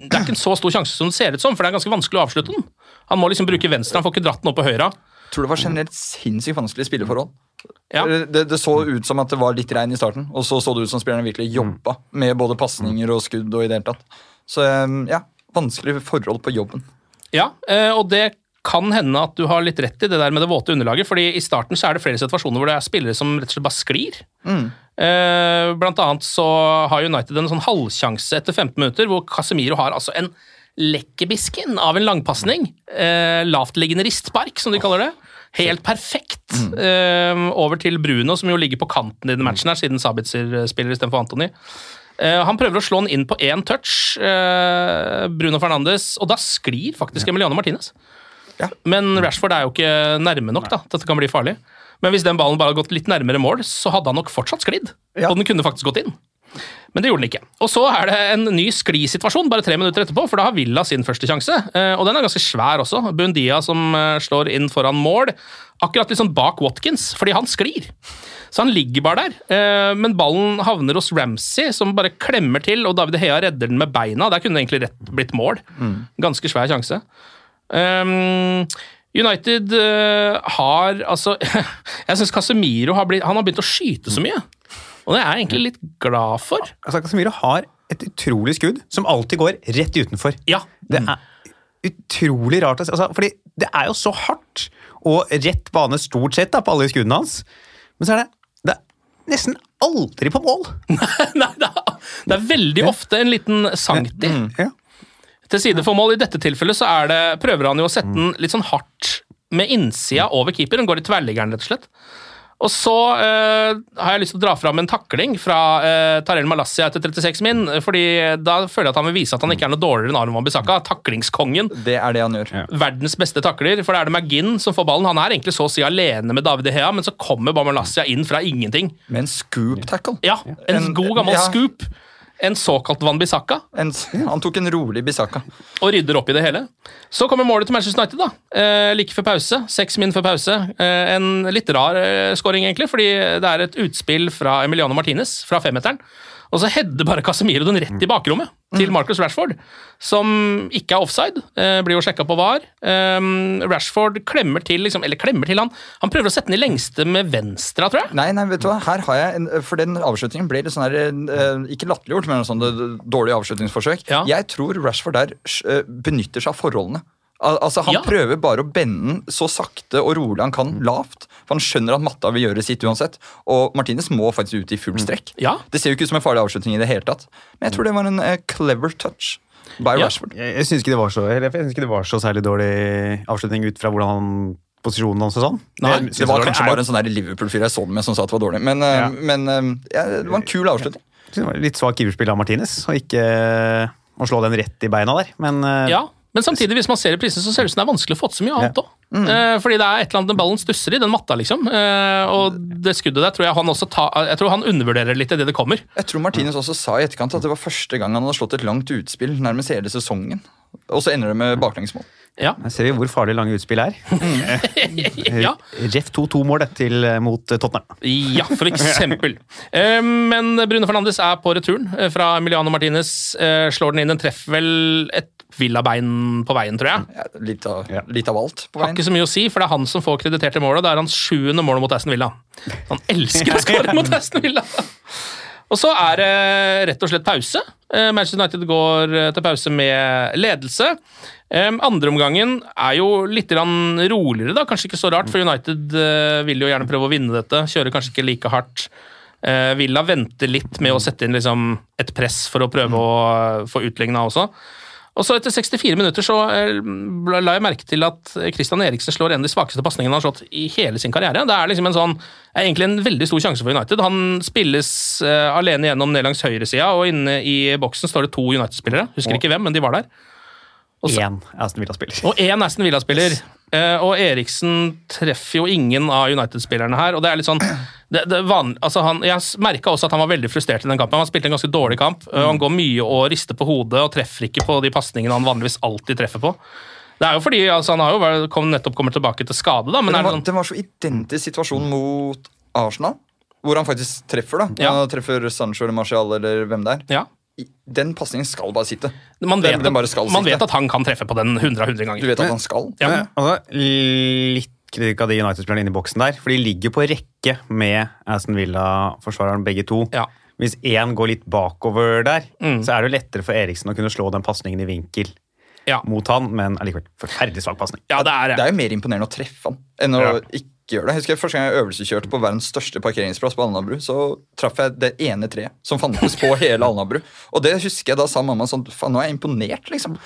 A: Det er ikke en så stor sjanse som det ser ut som, for det er ganske vanskelig å avslutte den. Han må liksom bruke venstre, han får ikke dratt den opp på høyre.
B: Tror det var generelt sinnssykt vanskelige spilleforhold.
A: Ja.
B: Det, det så ut som at det var litt regn i starten, og så så det ut som spillerne virkelig jobba med både pasninger og skudd. og i det hele tatt. Så um, ja, vanskelige forhold på jobben.
A: Ja, eh, og det kan hende at du har litt rett i det der med det våte underlaget, fordi i starten så er det flere situasjoner hvor det er spillere som rett og slett bare sklir. Mm. Blant annet så har United en sånn halvsjanse etter 15 minutter, hvor Casemiro har altså en lekkerbisken av en langpasning. Eh, lavtliggende ristspark, som de kaller det. Helt perfekt. Eh, over til Bruno, som jo ligger på kanten i den matchen her, siden Sabitzer spiller istedenfor Antony. Eh, han prøver å slå den inn på én touch, eh, Bruno Fernandes, og da sklir faktisk Emiliano Martinez.
B: Ja.
A: Men Rashford er jo ikke nærme nok da, til at det kan bli farlig. Men hvis den ballen bare hadde gått litt nærmere mål, så hadde han nok fortsatt sklidd.
B: Ja.
A: Og den kunne faktisk gått inn. Men det gjorde den ikke. Og så er det en ny sklisituasjon bare tre minutter etterpå, for da har Villa sin første sjanse. eh, Og den er ganske svær også. Bundia som eh, slår inn foran mål. Akkurat litt sånn bak Watkins, fordi han sklir. Så han ligger bare der. eh, Men ballen havner hos Ramsey, som bare klemmer til, og David Hea redder den med beina. Der kunne det egentlig rett blitt mål. Ganske svær sjanse. Um, United har altså Jeg syns Casemiro har, blitt, han har begynt å skyte så mye. Og det er jeg egentlig litt glad for.
C: Altså, Casemiro har et utrolig skudd som alltid går rett utenfor.
A: Ja,
C: Det er utrolig rart. å. Altså, fordi det er jo så hardt og rett bane stort sett da, på alle skuddene hans. Men så er det, det er nesten aldri på mål.
A: Nei, det er, det er veldig ofte en liten sankti.
C: Ja.
A: til side for mål. I dette tilfellet så er det, prøver han jo å sette den litt sånn hardt med innsida over keeper. Den går i tverrliggeren, rett og slett. Og så eh, har jeg lyst til å dra fram en takling fra eh, Tarell Malassia etter 36 min, fordi da føler jeg at han vil vise at han ikke er noe dårligere enn Aron Wambisaka. Taklingskongen.
B: Det er det han gjør.
A: Verdens beste takler, for det er det McGinn som får ballen. Han er egentlig så å si alene med David Hea, men så kommer bare Malassia inn fra ingenting.
B: Med en scoop tackle.
A: Ja, en,
B: En-
A: god gammel
B: ja.
A: scoop. En såkalt Van Bissaka.
B: En, han tok en rolig Bissaka.
A: og rydder opp i det hele. Så kommer målet til Manchester United, da. Eh, like før pause. Seks min før pause. Eh, en litt rar eh, scoring, egentlig, fordi det er et utspill fra Emiliano Martinez fra femmeteren. Og så header bare Casemiro den rett i bakrommet til Marcus Rashford, som ikke er offside. Eh, blir jo sjekka på VAR. Eh, Rashford klemmer til, liksom, eller klemmer til han. Han prøver å sette den i lengste med venstre, tror jeg.
B: Nei, nei, vet du hva, her har jeg en, For den avslutningen ble litt sånn her eh, Ikke latterliggjort, men en sånn eh, dårlig avslutningsforsøk.
A: Ja.
B: Jeg tror Rashford der eh, benytter seg av forholdene. Al altså Han
A: Ja.
B: prøver bare å bende den så sakte og rolig han kan, lavt. For han skjønner at matta vil gjøre sitt uansett. Og Martinez må faktisk ut i full strekk.
A: Ja.
B: Det ser jo ikke ut som en farlig avslutning i det hele tatt. Men jeg tror det var en uh, clever touch by
A: Ja.
B: Rashford.
C: Jeg, jeg syns ikke, det var så- eller jeg synes ikke det var så særlig dårlig avslutning ut fra hvordan han, posisjonen hans og sånn.
A: Nei,
C: Jeg
B: Det var kanskje bare en sånn Liverpool-fyr jeg så den med som sa at det var dårlig. Men,
C: Ja.
B: men ja, det var en kul avslutning.
C: det Litt svak giverspill av Martinez, og ikke å slå den rett i beina der. Men
A: Ja, men samtidig, hvis man ser i prisen, så ser det ut som det er vanskelig å få til så mye annet òg. Eh, fordi det er et eller annet den ballen stusser i, den matta, liksom. Eh, og det skuddet der tror jeg han også ta, Jeg tror han undervurderer litt idet det kommer.
B: Jeg tror Martinez også sa i etterkant at det var første gang han hadde slått et langt utspill nærmest hele sesongen. Og så ender det med baklengsmål.
A: Ja.
C: Jeg ser vi hvor farlig lange utspill er.
A: ja.
C: Jeff 2-2-målet til eh, mot eh, Tottenham.
A: Ja, for eksempel. Eh, Men Brune Fernandes er på returen fra Emiliano Martinez. eh, Slår den inn. Den treffer vel et villabein på veien, tror jeg.
B: Ja, litt, av, litt av alt på
A: Har
B: veien.
A: ikke så mye å si, for det er han som får kreditert til målet. Det er hans sjuende mål mot Aston Villa. Han elsker å skåre mot Aston Villa! Og så er det rett og slett pause. Eh, Manchester United går eh, til pause med ledelse. Andreomgangen er jo litt roligere, da. Kanskje ikke så rart, for United eh, vil jo gjerne prøve å vinne dette. Kjører kanskje ikke like hardt. Villa venter litt med å sette inn liksom, et press for å prøve å få utligna også. Og så Etter 64 minutter så eh, la jeg merke til at Christian Eriksen slår en av de svakeste pasningene han har slått i hele sin karriere. Det er liksom en sånn, er egentlig en veldig stor sjanse for United. Han spilles eh, alene gjennom ned langs høyresida, og inne i boksen står det to United-spillere. Husker ikke hvem, men de var der. Og
C: Én Aston Villa-spiller.
A: og én Aston Villa-spiller. Eh, og Eriksen treffer jo ingen av United-spillerne her. og det er litt sånn, det, det van, altså han, Jeg merka også at han var veldig frustrert i den kampen. Han spilte en ganske dårlig kamp. Eh, han går mye og rister på hodet og treffer ikke på de pasningene han vanligvis alltid treffer på. Det er jo fordi altså, Han har jo kom, nettopp kommet tilbake til skade, da, men
B: Men
A: er
B: det, var,
A: sånn,
B: det var så identisk situasjon mot Arsenal, hvor han faktisk treffer. da
A: Ja.
B: Han treffer Sancho eller Martial eller hvem det er.
A: ja,
B: Den pasningen skal bare sitte.
A: man, vet,
B: Den- den bare skal
A: man
B: sitte.
A: vet at han kan treffe på den 100 av 100
B: Du vet at han skal.
A: Ja.
C: Men, altså, litt kritikk av de United-spillerne inne i boksen der, for de ligger på rekke med Aston Villa-forsvareren begge to.
A: Ja.
C: Hvis én går litt bakover der,
A: Mm.
C: så er det jo lettere for Eriksen å kunne slå den pasningen i vinkel
A: Ja.
C: mot han, men allikevel forferdelig svak pasning.
A: ja, det er
B: Det
A: det.
B: er jo mer imponerende å treffe han enn å
C: Ja.
B: Ikke gjør det. Jeg husker Første gang jeg øvelseskjørte på verdens største parkeringsplass på Alnabru, så traff jeg det ene treet som fantes på hele Alnabru. Og det husker jeg da sa mamma sånn Faen, nå er jeg imponert, liksom.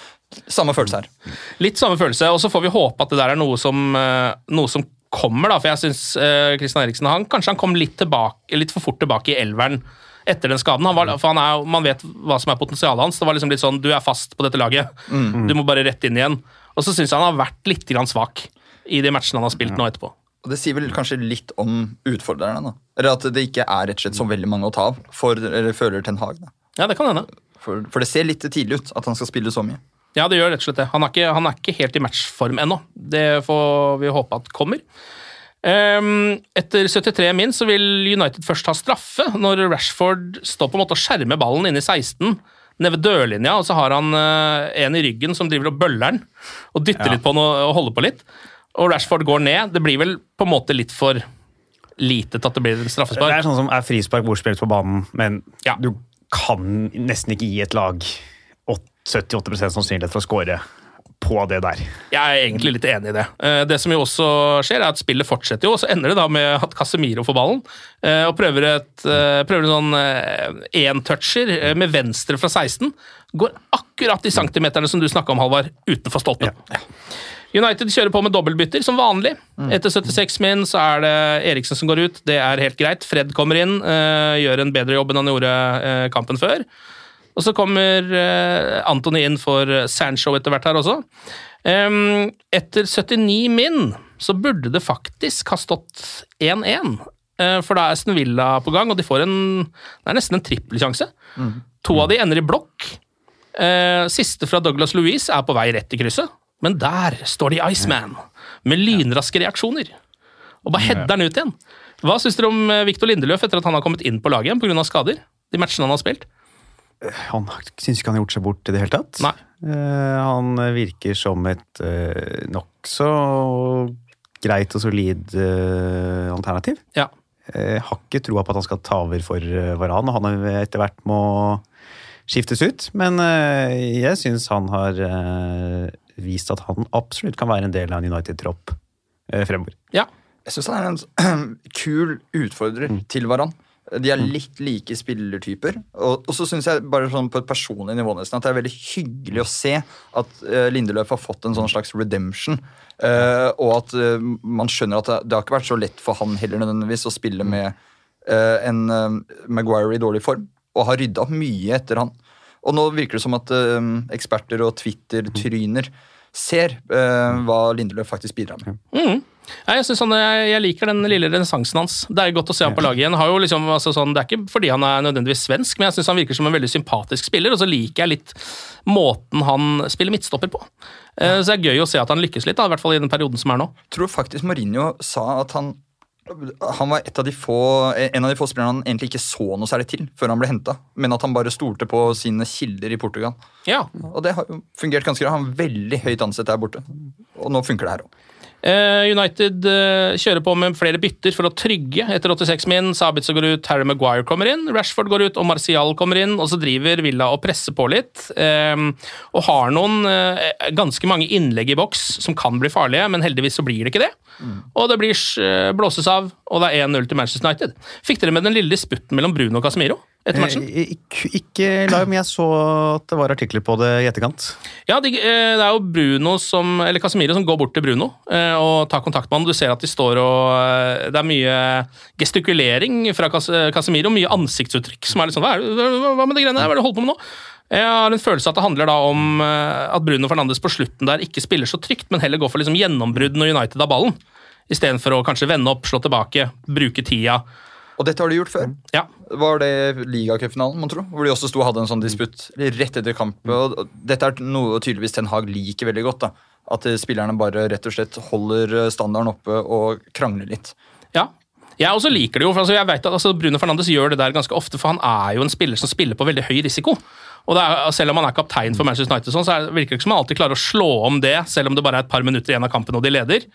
B: Samme følelse her.
A: Litt samme følelse, og så får vi håpe at det der er noe som, eh, noe som kommer, da. For jeg syns uh, Eriksen han, kanskje han kom litt, tilbake, litt for fort tilbake i elveren etter den skaden. Han var, for han er, man vet hva som er potensialet hans. Det var liksom litt sånn Du er fast på dette laget. Du må bare rett inn igjen. Og så syns jeg han har vært litt grann svak i de matchene han har spilt nå etterpå.
B: Og det sier vel kanskje litt om utfordrerne. da. Eller at det ikke er rett og slett så veldig mange å ta av for eller føler Ten Hag. da.
A: Ja, det kan hende.
B: For, for det ser litt tidlig ut at han skal spille så mye.
A: Ja, det gjør rett og slett det. Han er ikke, han er ikke helt i matchform ennå. Det får vi håpe at kommer. Um, etter 73 min så vil United først ha straffe, når Rashford står på en måte og skjermer ballen inne i 16, nede ved dørlinja, og så har han uh, en i ryggen som driver og bøller den, og dytter litt på den og, og holder på litt. Og Rashford går ned. Det blir vel på en måte litt for lite til at det blir straffespark.
C: Det er sånn som er frispark bortspilt på banen, men
A: Ja.
C: du kan nesten ikke gi et lag 78 sannsynlighet for å score på det der.
A: Jeg er egentlig litt enig i det. Eh, Det som jo også skjer, er at spillet fortsetter jo, og så ender det da med at Casemiro får ballen eh, og prøver, et, eh, prøver en sånn én-toucher med venstre fra 16. Går akkurat de centimeterne som du snakka om, Halvard, utenfor stolpen. United kjører på med dobbeltbytter, som vanlig. Etter 76 min så er det Eriksen som går ut. Det er helt greit. Fred kommer inn, eh, gjør en bedre jobb enn han gjorde eh, kampen før. Og så kommer eh, Anthony inn for Sancho etter hvert her også. Etter 79 min så burde det faktisk ha stått 1-1. Eh, For da er Aston Villa på gang, og de får en Det er nesten en trippelsjanse. To av de ender i blokk. Siste fra Douglas Louise er på vei rett i krysset, men der står de Iceman med lynraske reaksjoner. Og bare header han ut igjen. Hva syns dere om Viktor Victor Lindeløf etter at han har kommet inn på laget igjen pga. skader? De matchene han har spilt?
C: Han syns ikke han har gjort seg bort i det hele tatt.
A: Nei.
C: Eh, han virker som et uh, nokså greit og solid eh, alternativ.
A: Ja.
C: Jeg har ikke troa på at han skal ta over for Varan, og han etter hvert må skiftes ut. Men eh, jeg syns han har eh, vist at han absolutt kan være en del av en United-tropp eh, fremover.
A: ja.
B: Jeg syns han er en kul utfordrer til Varan. De er litt like spillertyper. Og, og så syns jeg bare sånn på et personlig nivå nesten at det er veldig hyggelig å se at uh, Lindeløf har fått en sånn slags redemption. Uh, og at uh, man skjønner at det, det har ikke vært så lett for han heller nødvendigvis å spille med eh, en eh, Maguire i dårlig form, og har rydda opp mye etter han. Og nå virker det som at eh, eksperter og Twitter-tryner ser eh, hva Lindeløf faktisk bidrar med.
A: Mm. Jeg, han, jeg, liker den lille renessansen hans. Det er godt å se han på laget igjen. Har jo liksom, altså sånn, det er ikke fordi han er nødvendigvis svensk, men jeg syns han virker som en veldig sympatisk spiller, og så liker jeg litt måten han spiller midtstopper på. Eh, Så det er gøy å se at han lykkes litt, da, i hvert fall i den perioden som er nå.
B: tror faktisk Mourinho sa at han han var et av de få, en av de få spillerne han egentlig ikke så noe særlig til før han ble henta, men at han bare stolte på sine kilder i Portugal.
A: Ja.
B: Og det har fungert ganske bra. Han er veldig høyt ansett der borte. Og nå funker det her òg.
A: Eh, United eh, kjører på med flere bytter for å trygge etter 86 min. Sabitzer går ut, Harry Maguire kommer inn, Rashford går ut og Martial kommer inn. Og så driver Villa og presser på litt. eh, og har noen eh, ganske mange innlegg i boks som kan bli farlige, men heldigvis så blir det ikke det. Og det blir blåses av, og det er 1-0 til Manchester United. Fikk dere med den lille disputten mellom Bruno og Casemiro etter matchen?
C: Eh, Ikke, live, men jeg så at det var artikler på det i etterkant.
A: Ja, de, eh, det er jo Bruno som, eller Casemiro som går bort til Bruno eh, og tar kontakt med han. Du ser at de står og eh, Det er mye gestikulering fra Cas Casemiro, mye ansiktsuttrykk som er litt sånn Hva, det, hva med de greiene der? Hva er det du holder på med nå? Jeg har en følelse at det handler da om eh, at Bruno Fernandes på slutten der ikke spiller så trygt, men heller går for liksom gjennombrudd når United har ballen. Istedenfor å kanskje vende opp, slå tilbake, bruke tida.
B: Og dette har de gjort før.
A: Ja,
B: Var det ligacupfinalen, mon tro? Hvor de også sto og hadde en sånn disputt rett etter kampen. Og dette er noe tydeligvis Ten Hag liker veldig godt. da. At eh, spillerne bare rett og slett holder eh, standarden oppe og krangler litt.
A: Ja. Jeg også liker det jo. for altså, jeg vet at altså, Bruno Fernandes gjør det der ganske ofte, for han er jo en spiller som spiller på veldig høy risiko. Og det er, Selv om han er kaptein for Manchester United, sånn, så er, virker det ikke som han alltid klarer å slå om det, selv om det bare er et par minutter igjen av kampen og de leder.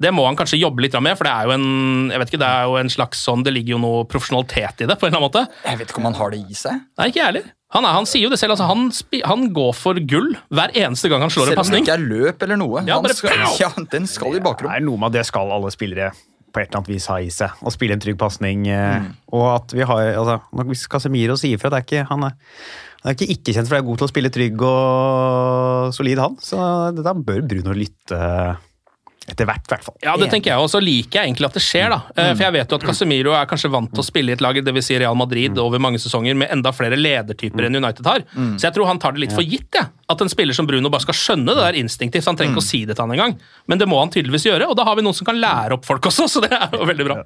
A: Det må han kanskje jobbe litt med, for det er jo en jeg vet ikke, det er jo en slags sånn, det ligger jo noe profesjonalitet i det. på en eller annen måte.
B: Jeg vet ikke om han har det i seg.
A: Nei, ikke jeg heller. Han, er, han sier jo det selv. altså Han, spi, han går for gull hver eneste gang han slår en
B: Selv om det ikke er løp eller noe.
A: Ja,
B: Han
A: bare-
B: skal, ja, den skal i
C: Det
B: bakrom.
C: er noe med at det skal alle spillere på et eller annet vis ha i seg. Å spille en trygg pasning. Mm. Og at vi har altså, Hvis Casemiro sier fra, det er ikke, han er, han er ikke ikke-kjent for å være god til å spille trygg og solid, han. Så da bør Bruno lytte etter hvert, i hvert fall.
A: Ja, det tenker jeg, og så liker jeg egentlig at det skjer. da. Eh, For jeg vet jo at Casemiro er kanskje vant til å spille i et lag, dvs. Si Real Madrid, over mange sesonger med enda flere ledertyper enn United har. Så jeg tror han tar det litt for gitt, jeg. At en spiller som Bruno bare skal skjønne det der instinktivt. Han trenger ikke å si det til han engang, men det må han tydeligvis gjøre, og da har vi noen som kan lære opp folk også, så det er jo veldig bra.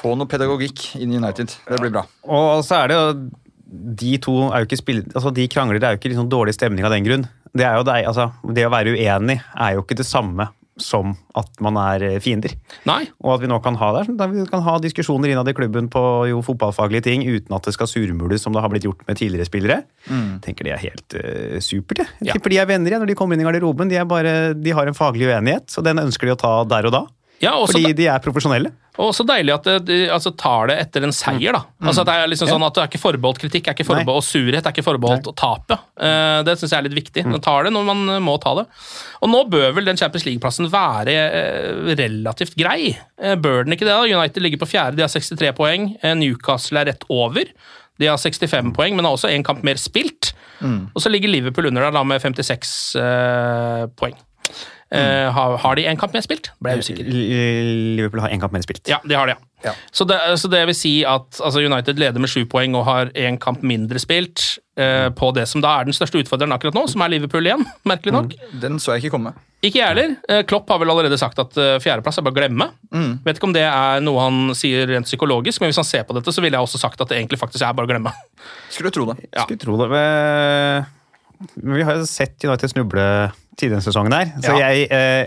B: Få noe pedagogikk inn i United. Det blir bra.
C: Og så er det jo De to er jo ikke spillet, altså de krangler, det er jo ikke liksom dårlig stemning av den grunn. Det, er jo det, altså, det å være uenig er jo ikke det samme som at man er eh, fiender.
A: Nei,
C: Og at vi nå kan ha det, sånn at vi kan ha diskusjoner innad i klubben på jo fotballfaglige ting uten at det skal surmules som det har blitt gjort med tidligere spillere. tenker det er helt uh, supert. Jeg.
A: Ja.
C: tipper de er venner igjen når de kommer inn i garderoben. De, er bare, de har en faglig uenighet, og den ønsker de å ta der og da.
A: Ja, også
C: Fordi de er profesjonelle.
A: Og så deilig at de altså, tar det etter en seier. da. Altså at Det er liksom sånn at det er ikke forbeholdt kritikk, er ikke forbeholdt surhet, er ikke forbeholdt å tape. Uh, det syns jeg er litt viktig. Man tar det når man eh, må ta det. Og nå bør vel den Champions League-plassen være uh, relativt grei. Uh, bør den ikke det? da? United ligger på fjerde, de har 63 poeng. Eh, Newcastle er rett over. De har 65 poeng, men har også én kamp mer spilt. Og så ligger Liverpool under der da med 56 eh, poeng. Eh, har, har de én kamp mer spilt? Ble jeg usikker.
C: Liverpool har én kamp mer spilt.
A: Ja, det har de, ja.
B: Ja.
A: Så, det, så det vil si at altså United leder med sju poeng og har én kamp mindre spilt eh, på det som da er den største utfordreren akkurat nå, som er Liverpool igjen, merkelig nok.
B: Den så jeg ikke komme.
A: Ikke jeg heller. Eh, Klopp har vel allerede sagt at eh, fjerdeplass er bare å glemme. Vet ikke om det er noe han sier rent psykologisk, men hvis han ser på dette, så ville jeg også sagt at det egentlig faktisk er bare å glemme.
B: Skulle tro det.
A: Ja.
C: Skulle tro det. Men men vi har jo sett United snuble tidligere i sesongen her. Så
A: Ja.
C: jeg, eh,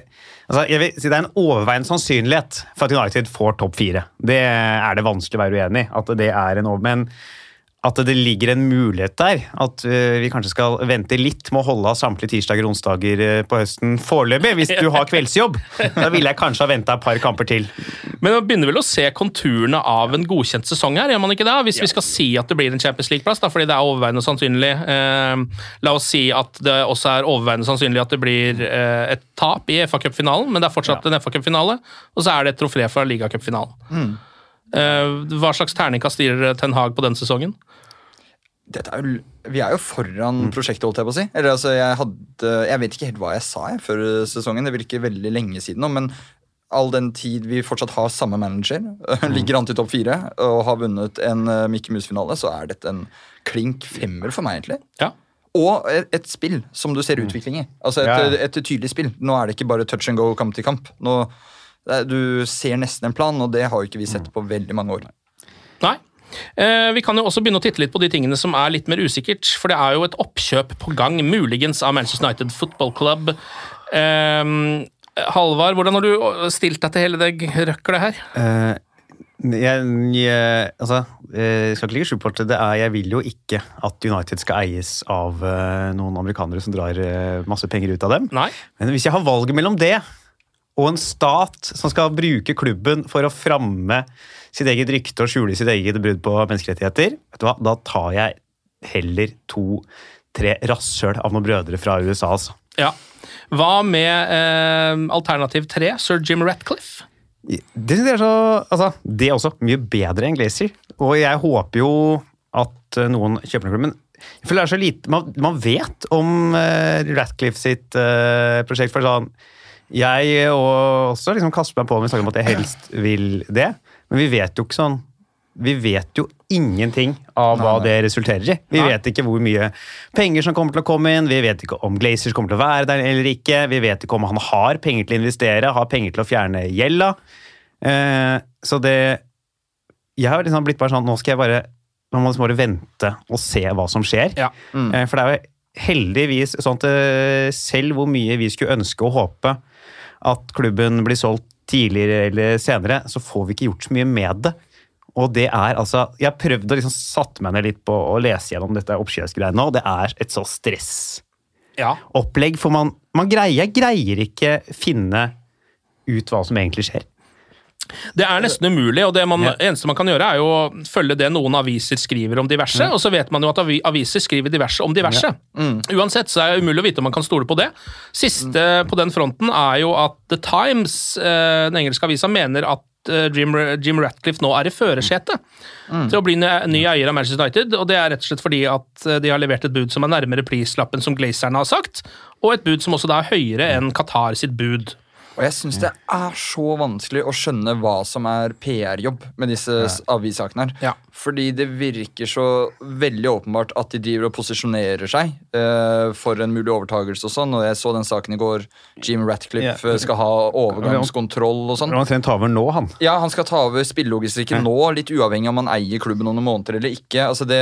C: altså jeg vil si Det er en overveiende sannsynlighet for at United får topp fire. Det er det vanskelig å være uenig i. At det er en over... Men at det ligger en mulighet der. At eh, vi kanskje skal vente litt med å holde av samtlige tirsdager og onsdager eh, på høsten foreløpig. Hvis du har kveldsjobb. Da ville jeg kanskje ha venta et par kamper til.
A: Men man begynner vel å se konturene av en godkjent sesong her, gjør man ikke det? Hvis vi skal si at det blir en Champions League-plass, fordi det er overveiende sannsynlig. Eh, la oss si at det også er overveiende sannsynlig at det blir eh, et tap i FA Cup-finalen, men det er fortsatt en FA Cup-finale, og så er det et trofé fra ligacupfinalen. Mm. Eh, hva slags terningkast gir Ten Hag på den sesongen?
B: Er jo, vi er jo foran prosjektet, holdt jeg på å si. Eller, altså, jeg, hadde, jeg vet ikke helt hva jeg sa jeg, før sesongen. Det virker veldig lenge siden nå. Men all den tid vi fortsatt har samme manager, ligger an til topp fire og har vunnet en uh, Mickey Mouse-finale, så er dette en klink femmer for meg, egentlig.
A: Ja.
B: Og et, et spill som du ser utvikling i. Altså et,
C: Ja.
B: et, tydelig spill. Nå er det ikke bare touch and go kamp til kamp. Nå, du ser nesten en plan, og det har jo ikke vi sett på veldig mange år.
A: Nei. Eh, vi kan jo også begynne å titte litt på de tingene som er litt mer usikkert. For det er jo et oppkjøp på gang, muligens av Manchester United Football Club. Eh, Halvard, hvordan har du stilt deg til hele det røklet her?
C: Eh, jeg, jeg, altså, eh, jeg skal ikke ligge skjul på det er, jeg vil jo ikke at United skal eies av eh, noen amerikanere som drar eh, masse penger ut av dem.
A: Nei.
C: Men hvis jeg har valget mellom det og en stat som skal bruke klubben for å framme sitt eget rykte og skjule sitt eget brudd på menneskerettigheter, vet du hva? da tar jeg heller to-tre rasshøl av noen brødre fra USA. Altså.
A: Ja. Hva med eh, alternativ tre, sir Jim Ratcliffe?
C: Det synes jeg er så altså, Det er også mye bedre enn Glazer. Og jeg håper jo at eh, noen kjøper den klubben. Føler det er så lite Man, man vet om uh, Ratcliffe sitt eh, prosjekt. For sånn Jeg og også liksom kaster meg på når vi snakker om at jeg helst vil det. Men vi vet jo ikke sånn Vi vet jo ingenting av hva det resulterer i. Vi vet ikke hvor mye penger som kommer til å komme inn, vi vet ikke om Glazers kommer til å være der eller ikke, vi vet ikke om han har penger til å investere, har penger til å fjerne gjelda. Eh, så det Jeg har liksom blitt bare sånn Nå skal jeg bare Man må liksom bare vente og se hva som skjer.
A: Ja.
C: Mm. for det er jo heldigvis sånn at eh, selv hvor mye vi skulle ønske og håpe at klubben blir solgt tidligere eller senere, så får vi ikke gjort så mye med det. Og det er altså Jeg har prøvd å liksom satte meg ned litt på å lese gjennom dette oppkjøpsgreiene nå. Det er et så stressopplegg,
A: Ja.
C: for man, man greier, greier ikke finne ut hva som egentlig skjer.
A: Det er nesten umulig, og det man,
C: Ja.
A: eneste man kan gjøre, er jo følge det noen aviser skriver om diverse, og så vet man jo at aviser skriver diverse om diverse. Uansett så er det umulig å vite om man kan stole på det. Siste på den fronten er jo at The Times, eh, den engelske avisa, mener at eh, Jim, Jim Ratcliffe nå er i førersetet til å bli ny, ny eier av Manchester United, og det er rett og slett fordi at eh, de har levert et bud som er nærmere prislappen som Glazerne har sagt, og et bud som også da er høyere enn Qatar sitt bud.
B: Og jeg syns det er så vanskelig å skjønne hva som er PR-jobb med disse avissakene her.
A: Ja.
B: Fordi det virker så veldig åpenbart at de driver og posisjonerer seg uh, for en mulig overtagelse og sånn. Og jeg så den saken i går. Jim Ratcliffe eh, skal ha overgangskontroll og sånn.
C: Han ta over nå, han.
B: Ja, han skal ta over spillelogistikken nå, litt uavhengig om han eier klubben noen måneder eller ikke. Altså det,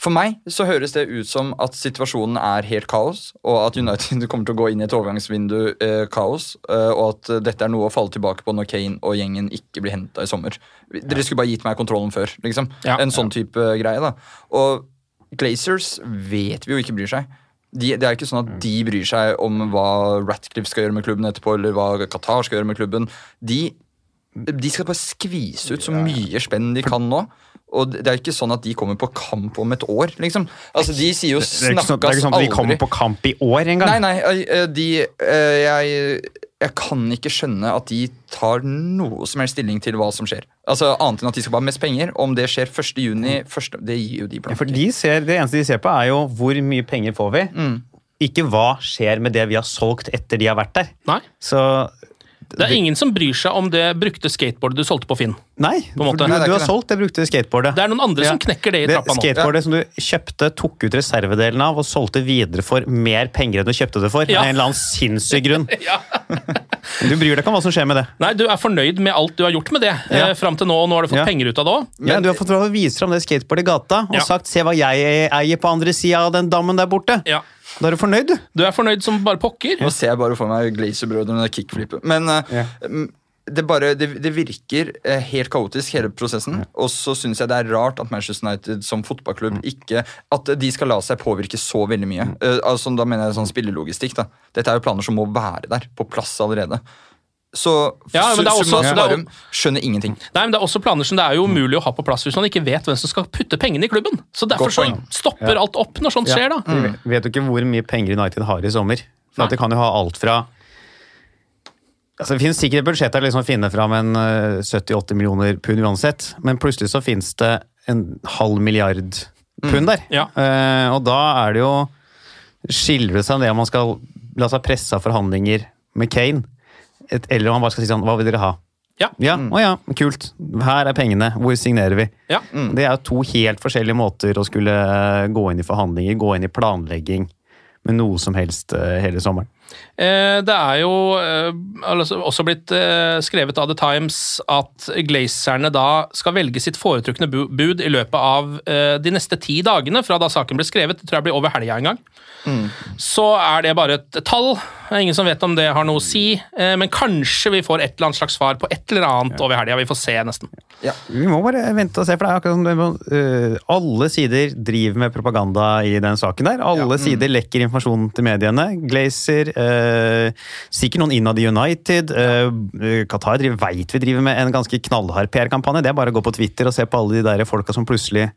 B: for meg så høres det ut som at situasjonen er helt kaos, og at United kommer til å gå inn i et overgangsvindu eh, kaos, eh, og at dette er noe å falle tilbake på når Kane og gjengen ikke blir henta i sommer. Dere skulle bare gitt meg kontrollen før, liksom.
A: Ja.
B: En sånn type greie, da. Og Glazers vet vi jo ikke bryr seg. De, det er ikke sånn at de bryr seg om hva Ratcliffe skal gjøre med klubben etterpå, eller hva Qatar skal gjøre med klubben. De de skal bare skvise ut så mye spenn de kan nå. Og det er ikke sånn at de kommer på kamp om et år, liksom. Altså, De sier jo
C: Det er ikke sånn, det er ikke sånn at
B: de
C: kommer på kamp i år engang.
B: Nei, nei, de jeg, jeg kan ikke skjønne at de tar noe som helst stilling til hva som skjer. Altså Annet enn at de skal bare ha mest penger. Om det skjer 1. juni, første, det gir jo de
C: Ja, For de ser, Det eneste de ser på, er jo hvor mye penger får vi.
B: Mm.
C: ikke hva skjer med det vi har solgt etter de har vært der.
A: Nei.
C: Så
A: Det er ingen som bryr seg om det brukte skateboardet du solgte på Finn.
C: Nei,
A: På en måte.
C: du, du har solgt det brukte skateboardet.
A: Det er noen andre som knekker det i
C: det
A: trappa nå.
C: skateboardet som du kjøpte, tok ut reservedelen av og solgte videre for mer penger enn du kjøpte det for.
A: Ja.
C: Av en eller annen sinnssyk grunn.
A: Ja.
C: Du bryr deg ikke om hva som skjer med det.
A: Nei, du er fornøyd med alt du har gjort med det
C: Ja.
A: eh, fram til nå, og nå har du fått
C: Ja.
A: penger ut av det òg.
C: ja, du har fått vise fram det skateboardet i gata og
A: Ja.
C: sagt 'se hva jeg eier på andre sida av den dammen der borte'.
A: Ja.
C: Da er du fornøyd, du.
A: Du er fornøyd som bare pokker.
B: Nå ser jeg bare for meg Glazer-brødrene kickflipet Men
C: yeah.
B: Mm, det, bare, det, det virker eh, helt kaotisk, hele prosessen. Og så syns jeg det er rart at Manchester United som fotballklubb ikke At de skal la seg påvirke så veldig mye. Mm. altså, da mener jeg sånn spillelogistikk. da. Dette er jo planer som må være der, på plass allerede. Så
A: Ja, men det er også-
B: summa summarum skjønner ingenting.
A: Nei, men Det er også planer som det er jo umulig å ha på plass hvis man ikke vet hvem som skal putte pengene i klubben. Så Derfor så
B: stopper
A: stopper alt opp når sånt skjer, da.
C: Vi vet jo ikke hvor mye penger United har i sommer. For at det kan jo ha alt fra Altså, Det finnes sikkert et budsjett der liksom å finne fram en eh, 70-80 millioner pund uansett, men plutselig så finnes det en halv milliard pund der.
A: Ja.
C: Uh, og da er det jo Skiller det seg om det om man skal la seg presse av forhandlinger med Kane, et, eller om han bare skal si sånn Hva vil dere ha?
A: Ja.
C: Ja, å ja, kult. Her er pengene. Hvor signerer vi?
A: Ja.
C: Det er jo to helt forskjellige måter å skulle gå inn i forhandlinger, gå inn i planlegging med noe som helst eh, hele sommeren.
A: Eh, Det er jo eh, altså også blitt eh, skrevet av The Times at glazerne da skal velge sitt foretrukne bud i løpet av de neste ti dagene fra da saken ble skrevet. Det tror jeg blir over helga en gang. Så er det bare et tall. Ingen som vet om det har noe å si. Men kanskje vi får et eller annet slags svar på et eller annet over helga. Vi får se, nesten.
C: Vi må bare vente og se, for det er akkurat som øh, alle sider driver med propaganda i den saken der. Alle sider lekker informasjon til mediene. Glazer, uh, sikkert noen innad i United. Uh, Qatar driver, vet vi driver med en ganske knallhard PR-kampanje. Det er bare å gå på Twitter og se på alle de der folka som plutselig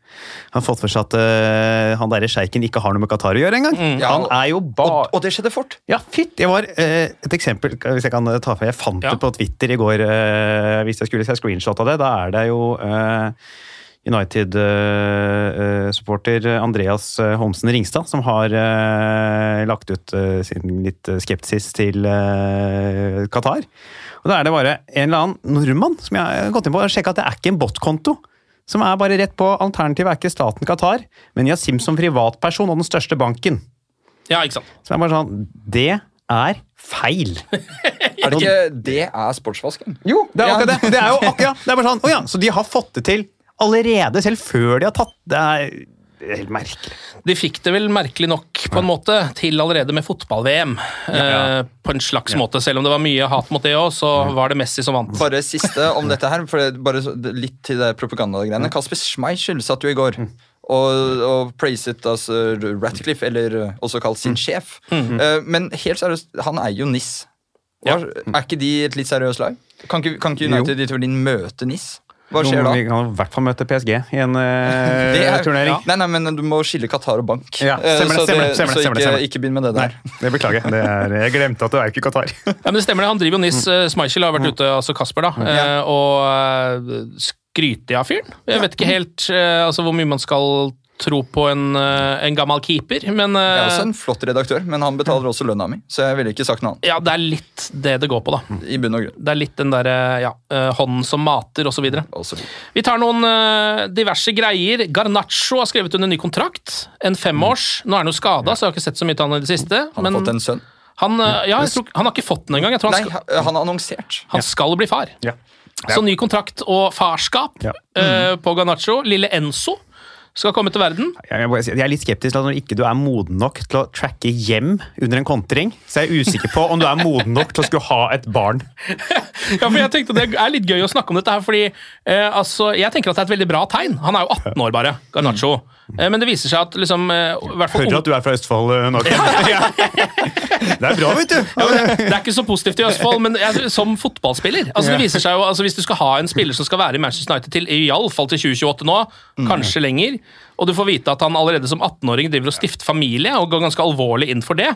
C: har fått for seg at uh, han derre sjeiken ikke har noe med Qatar å gjøre engang.
B: Ja,
C: Han er jo bare
B: Og, og det skjedde fort.
C: Ja, fytt! Det var eh, et eksempel, hvis jeg kan ta for Jeg fant
A: Ja.
C: det på Twitter i går, eh, hvis jeg skulle se screenshot av det. Da er det jo eh, United-supporter Andreas eh, Holmsen Ringstad som har eh, lagt ut eh, sin litt eh, skepsis til eh, Qatar. Og Da er det bare en eller annen nordmann som jeg har gått inn på og sjekka at det er ikke en botkonto. Som er bare rett på. Alternativet er ikke staten Qatar, men Yasim som privatperson og den største banken.
A: Ja, ikke sant?
C: Så det er bare sånn Det er feil.
B: Er det ikke det er sportsvasking?
C: Jo, det er akkurat det. Det er jo akkurat, det er bare sånn, oh ja, Så de har fått det til allerede, selv før de har tatt Det er helt merkelig.
A: De fikk det vel merkelig nok på en måte til allerede med fotball-VM. Eh, på en slags måte. Selv om det var mye hat mot det òg, så var det Messi som vant.
B: Bare siste om dette her, for bare litt til det propagandagreiene. Kasper Schmeichel satt jo i går og, og praiset altså Ratcliffe, eller uh, også kalt sin sjef. Eh, men helt seriøst, han er jo NIS. Hva, Er ikke de et litt seriøst lag? Kan ikke, kan ikke United i teorien møte NIS? Hva skjer da?
C: Vi kan i hvert fall møte PSG i en eh,
B: er-
C: turnering.
B: Nei, nei, men du må skille Qatar og bank.
C: Ja,
B: Eh,
C: stemmer det,
B: så
C: stemmer det, stemmer det,
B: så
C: stemmer det,
B: ikke, ikke begynn med det der.
C: Nei, det beklager. Det er, jeg glemte at det er ikke Qatar.
A: Ja, men det stemmer det. Han driver jo NIS. Mm. Schmeichel har vært ute, altså Kasper, da, Ja. og eh, skryter av fyren. Jeg vet ikke helt eh, altså, hvor mye man skal tro på en, eh, en gammel keeper, men
B: Jeg er
A: eh,
B: også en flott redaktør, men han betaler også lønna mi, så jeg ville ikke sagt noe annet.
A: ja, det er litt det det går på, da.
B: I bunn og grunn.
A: Det er litt den derre ja, eh, hånden som mater, osv.
B: Og så videre.
A: Vi tar noen diverse greier. Garnaccio har skrevet under ny kontrakt. En femårs. Nå er han jo skada, så jeg har ikke sett så mye til han i det siste.
B: Han har
A: men
B: fått en sønn.
A: han, eh, ja, jeg tror, han har ikke fått den engang. Jeg tror han,
B: Nei, han har annonsert.
A: han skal bli far.
C: Ja.
A: Så ny kontrakt og farskap
C: Ja.
A: eh, på Garnaccio. Lille Enzo skal komme til verden.
C: Jeg, er litt skeptisk til at når ikke du er moden nok til å tracke hjem under en kontring, så er jeg usikker på om du er moden nok til å skulle ha et barn.
A: Ja, for jeg tenkte Det er litt gøy å snakke om dette, her, fordi eh, altså, jeg tenker at det er et veldig bra tegn. Han er jo 18 år bare, Garnaccio. Eh, men det viser seg at liksom, eh,
C: Hører at du er fra Østfold, eh, Norge. Det er bra, vet du.
A: Ja, det, det er ikke så positivt i Østfold, men jeg, som fotballspiller altså det viser seg jo, altså Hvis du skal ha en spiller som skal være i Manchester United til i alle fall til 2028 nå, kanskje lenger, og du får vite at han allerede som 18-åring driver og stifter familie, og går ganske alvorlig inn for det,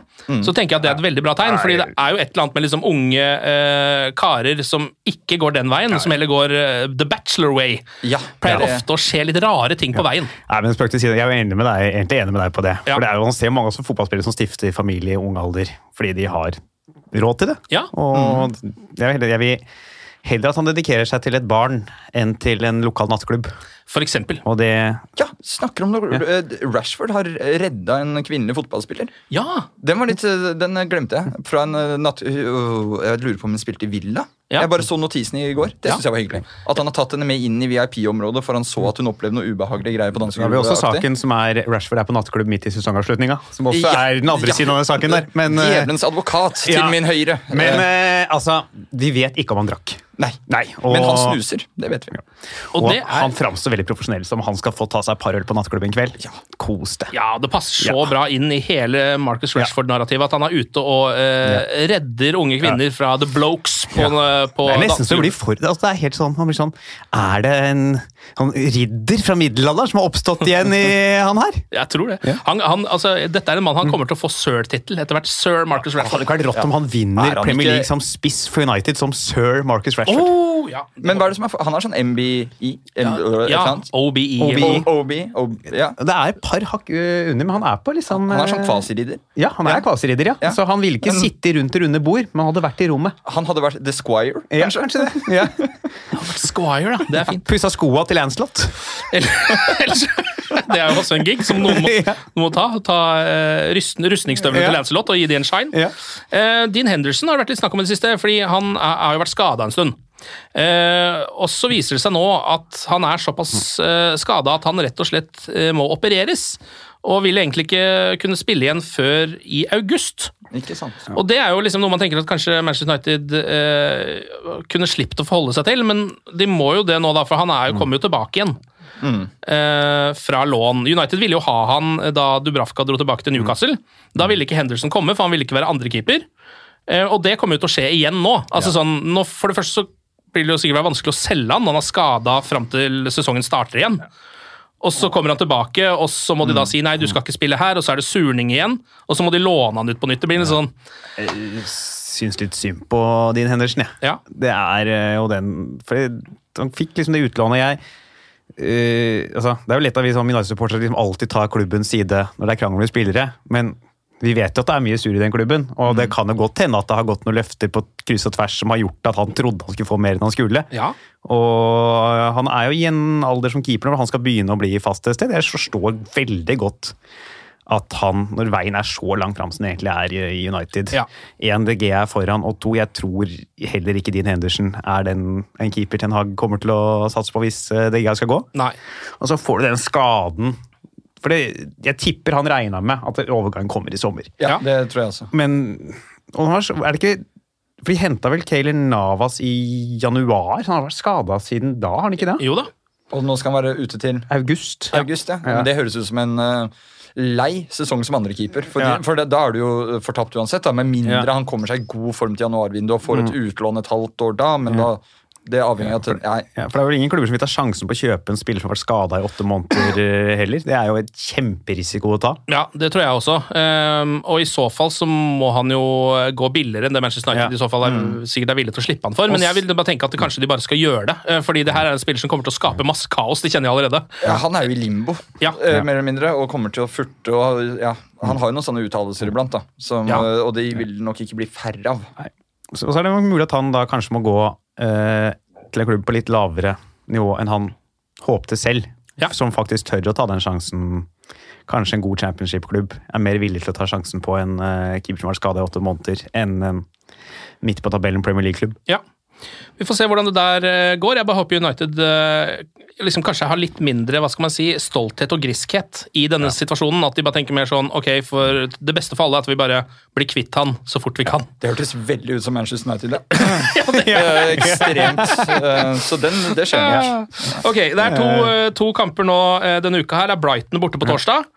A: så tenker jeg at det er et veldig bra tegn. fordi det er jo et eller annet med liksom unge uh, karer som ikke går den veien, som heller går uh, the bachelor way.
B: Ja,
A: Pleier
B: det-
A: ofte å skje litt rare ting på veien.
C: Nei, men spøk til side, Jeg er enig med deg, egentlig enig med deg på det. For det er jo, Man ser mange fotballspillere som stifter familie i ung alder fordi de har råd til det.
A: Ja.
C: Og jeg, vil heller- jeg vil heller at han dedikerer seg til et barn enn til en lokal nattklubb.
A: For eksempel.
C: Og det
B: Ja, snakker om noe Ja. Rashford har redda en kvinnelig fotballspiller.
A: Ja!
B: Den var litt, eh, den glemte jeg. Fra en eh, natt... øh, Jeg lurer på om hun spilte i Villa.
A: Ja.
B: Jeg bare så notisen i går. Det
A: Ja.
B: synes jeg var hyggelig. At han har tatt henne med inn i VIP-området, for han så at hun opplevde noe ubehagelige greier på
C: Da har vi
B: dansegulvet.
C: også saken som er Rashford er på nattklubb midt i sesongavslutninga. Som også
B: Ja.
C: er den andre
B: Ja.
C: siden av den saken der. Men, eh,
B: Djevelens advokat til
C: ja.
B: min høyre.
C: men
B: Eh,
C: eh, altså, vi vet ikke om han drakk.
B: Nei.
C: Nei, og,
B: Men han snuser. Det vet vi.
A: Og
C: Og,
A: det er
C: han framstår veldig profesjonell som han skal få ta seg et par øl på nattklubben kveld.
B: Ja.
C: Kos deg.
A: Ja, det passer så
C: Ja.
A: bra inn i hele Marcus Rashford-narrativet at han er ute og eh, redder unge kvinner fra the blokes på, ja. på
C: Det er nesten så det blir for altså, det er helt sånn, han blir sånn Er det en sånn ridder fra middelalderen som har oppstått igjen i han her?
A: Jeg tror det. Han, han, altså, dette er en mann han kommer til å få sir-tittel etter hvert. Sir Marcus Rashford.
C: Det hadde ikke vært rått om han vinner
B: Er han
C: Premier
B: ikke-
C: League som spiss for United som sir Marcus Rashford.
A: Oh, ja.
B: Men hva er det som er for- Han har sånn MBI? Øh,
A: ja,
B: annet?
A: OBE.
C: OBE.
B: O- OB, OB, ja.
C: Det er et par hakk øh, under, men han er på liksom
B: Han er sånn
C: eh,
B: kvasiridder.
C: Ja, han er
B: Ja.
C: kvasiridder, ja.
B: Ja.
C: Så han ville ikke
B: Men-
C: sitte rundt det runde bord, men hadde vært i rommet.
B: Han hadde vært The Squire,
C: Ja,
B: kanskje?
C: kanskje det. Ja.
A: Squire, da. Det er fint.
C: Pussa skoa til Lancelot.
A: Ellers- det er jo også en gig som noen må,
C: Ja.
A: noen må ta. Ta uh, rustningsstøvlene
C: Ja.
A: til Lancelot og gi de en shine.
C: Ja.
A: Eh, Dean Henderson har det vært litt snakk om i det siste, fordi han er, har jo vært skada en stund. Eh, og så viser det seg nå at han er såpass eh, skada at han rett og slett eh, må opereres. Og vil egentlig ikke kunne spille igjen før i august.
B: Ikke sant?
A: Og det er jo liksom noe man tenker at kanskje Manchester United eh, kunne sluppet å forholde seg til, men de må jo det nå, da, for han er jo, kommer jo tilbake igjen. Eh, fra lån. United ville jo ha han da Dubravka dro tilbake til Newcastle. Da ville ikke Henderson komme, for han ville ikke være andrekeeper. Eh, og det kommer jo til å skje igjen nå. Altså sånn, nå for det første så blir det jo sikkert vanskelig å selge han. Han er skada fram til sesongen starter igjen. Og så kommer han tilbake, og så må de da si nei, du skal ikke spille her, og så er det surning igjen. Og så må de låne han ut på nytt. Det blir litt sånn
C: Syns litt synd på din Henderson, jeg.
A: Ja.
C: Det er eh, jo den For han fikk liksom det utlånet jeg uh, altså, Det er jo lett at vi som United-supportere liksom alltid tar klubbens side når det er krangel med spillere, men vi vet jo at det er mye sur i den klubben, og det kan jo godt hende at det har gått noen løfter på kryss og tvers som har gjort at han trodde han skulle få mer enn han skulle.
A: Ja.
C: Og han er jo i en alder som keeper når han skal begynne å bli fast et sted. Jeg forstår veldig godt at han, når veien er så langt fram som den egentlig er i i United
A: Ja.
C: En, DG er foran, og to, jeg tror heller ikke Dean Henderson er den en keeper Ten Hag kommer til å satse på hvis eh, DG skal gå.
A: Nei.
C: Og så får du den skaden. For det, jeg tipper han regna med at overgangen kommer i sommer.
B: Ja,
A: Ja.
B: det tror jeg også.
C: Men og han har, er det ikke For de henta vel Kayler Navas i januar? Han har vært skada siden da, har han ikke det?
A: Jo da.
B: Og nå skal han være ute til
C: August.
B: august, ja. Men det høres ut som en uh, lei sesong som andrekeeper. For,
C: Ja.
B: for det, da er du jo fortapt uansett, da, med mindre
C: Ja.
B: han kommer seg i god form til januarvinduet og får et utlån et halvt år da. Men da det er avhengig av at nei,
C: Ja, for Det er vel ingen klubber som vil ta sjansen på å kjøpe en spiller som har vært skada i åtte måneder eh, heller. Det er jo et kjemperisiko å ta.
A: Ja, det tror jeg også. Um, og i så fall så må han jo gå billigere enn det Manchester United
C: Ja.
A: i så fall er, sikkert er villig til å slippe han for. Men jeg vil bare tenke at kanskje de bare skal gjøre det. eh, Fordi det her er en spiller som kommer til å skape masse kaos. Det kjenner jeg allerede.
B: ja, Han er jo i limbo,
A: Ja.
B: eh, mer eller mindre, og kommer til å furte. Og, ja, han har jo noen sånne uttalelser iblant, da, som,
A: Ja.
B: eh, og de vil nok ikke bli færre av.
C: Så så er det mulig at han da kanskje må gå eh, til en klubb på litt lavere nivå enn han håpte selv.
A: Ja.
C: Som faktisk tør å ta den sjansen. Kanskje en god championship-klubb er mer villig til å ta sjansen på en eh, keeper som har skada i åtte måneder, enn en midt på tabellen Premier League-klubb.
A: Ja. Vi får se hvordan det der eh, går. Jeg bare håper United eh, liksom kanskje har litt mindre hva skal man si, stolthet og griskhet i denne situasjonen. At de bare tenker mer sånn ok, for det beste for alle er at vi bare blir kvitt han så fort vi kan.
B: Det hørtes veldig ut som Manchester United. Ja. det er ekstremt. eh, Så den, det skjønner jeg.
A: Ok, Det er to, eh, to kamper nå eh, denne uka. her. Det er Brighton borte på torsdag.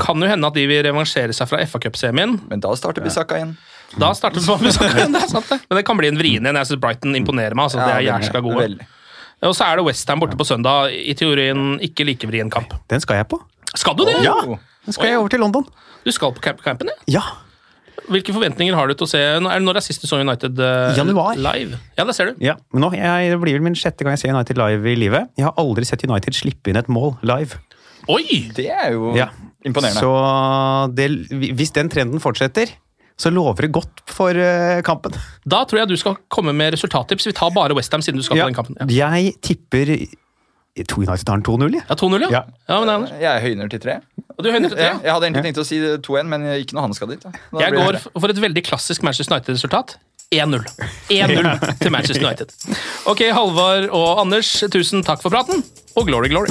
A: Kan jo hende at de vil revansjere seg fra FA Cup-semien.
B: Men da starter Bisakka igjen.
A: Da starter vi igjen, det er sant det. Men det kan bli en vrien igjen. Jeg synes Brighton imponerer meg. altså. det er jævla gode.
B: veldig.
A: Og så er det Westham borte på søndag. I teorien ikke like vrien kamp.
C: Den skal jeg på.
A: Skal du det?
C: Ja! Den skal jeg over til London.
A: Du skal på camp campen, ja?
C: Ja.
A: Hvilke forventninger har du til å se Når når er sist du så United eh,
C: Januar.
A: live? Ja, det ser du.
C: ja. Men nå, jeg, det blir vel min sjette gang jeg ser United live i livet. Jeg har aldri sett United slippe inn et mål live.
A: Oi!
B: Det er jo
C: Ja.
B: imponerende.
C: Så det, hvis den trenden fortsetter, så lover det godt for eh, kampen.
A: Da tror jeg du skal komme med resultattips. Vi tar bare Westham siden du skal
C: Ja.
A: på den kampen. Ja,
C: Jeg tipper jeg tror United tar den 2-0,
A: ja 2-0, ja.
C: Ja.
A: ja men
B: Jeg høyner til 3.
A: og du høyner til 3?
B: Ja, jeg hadde egentlig tenkt å si 2-1, men ikke når han skal dit. Da. Da
A: Jeg går for et veldig klassisk Manchester United-resultat. 1-0. 1-0 til Manchester United. Ok, Halvard og Anders, tusen takk for praten, og glory, glory.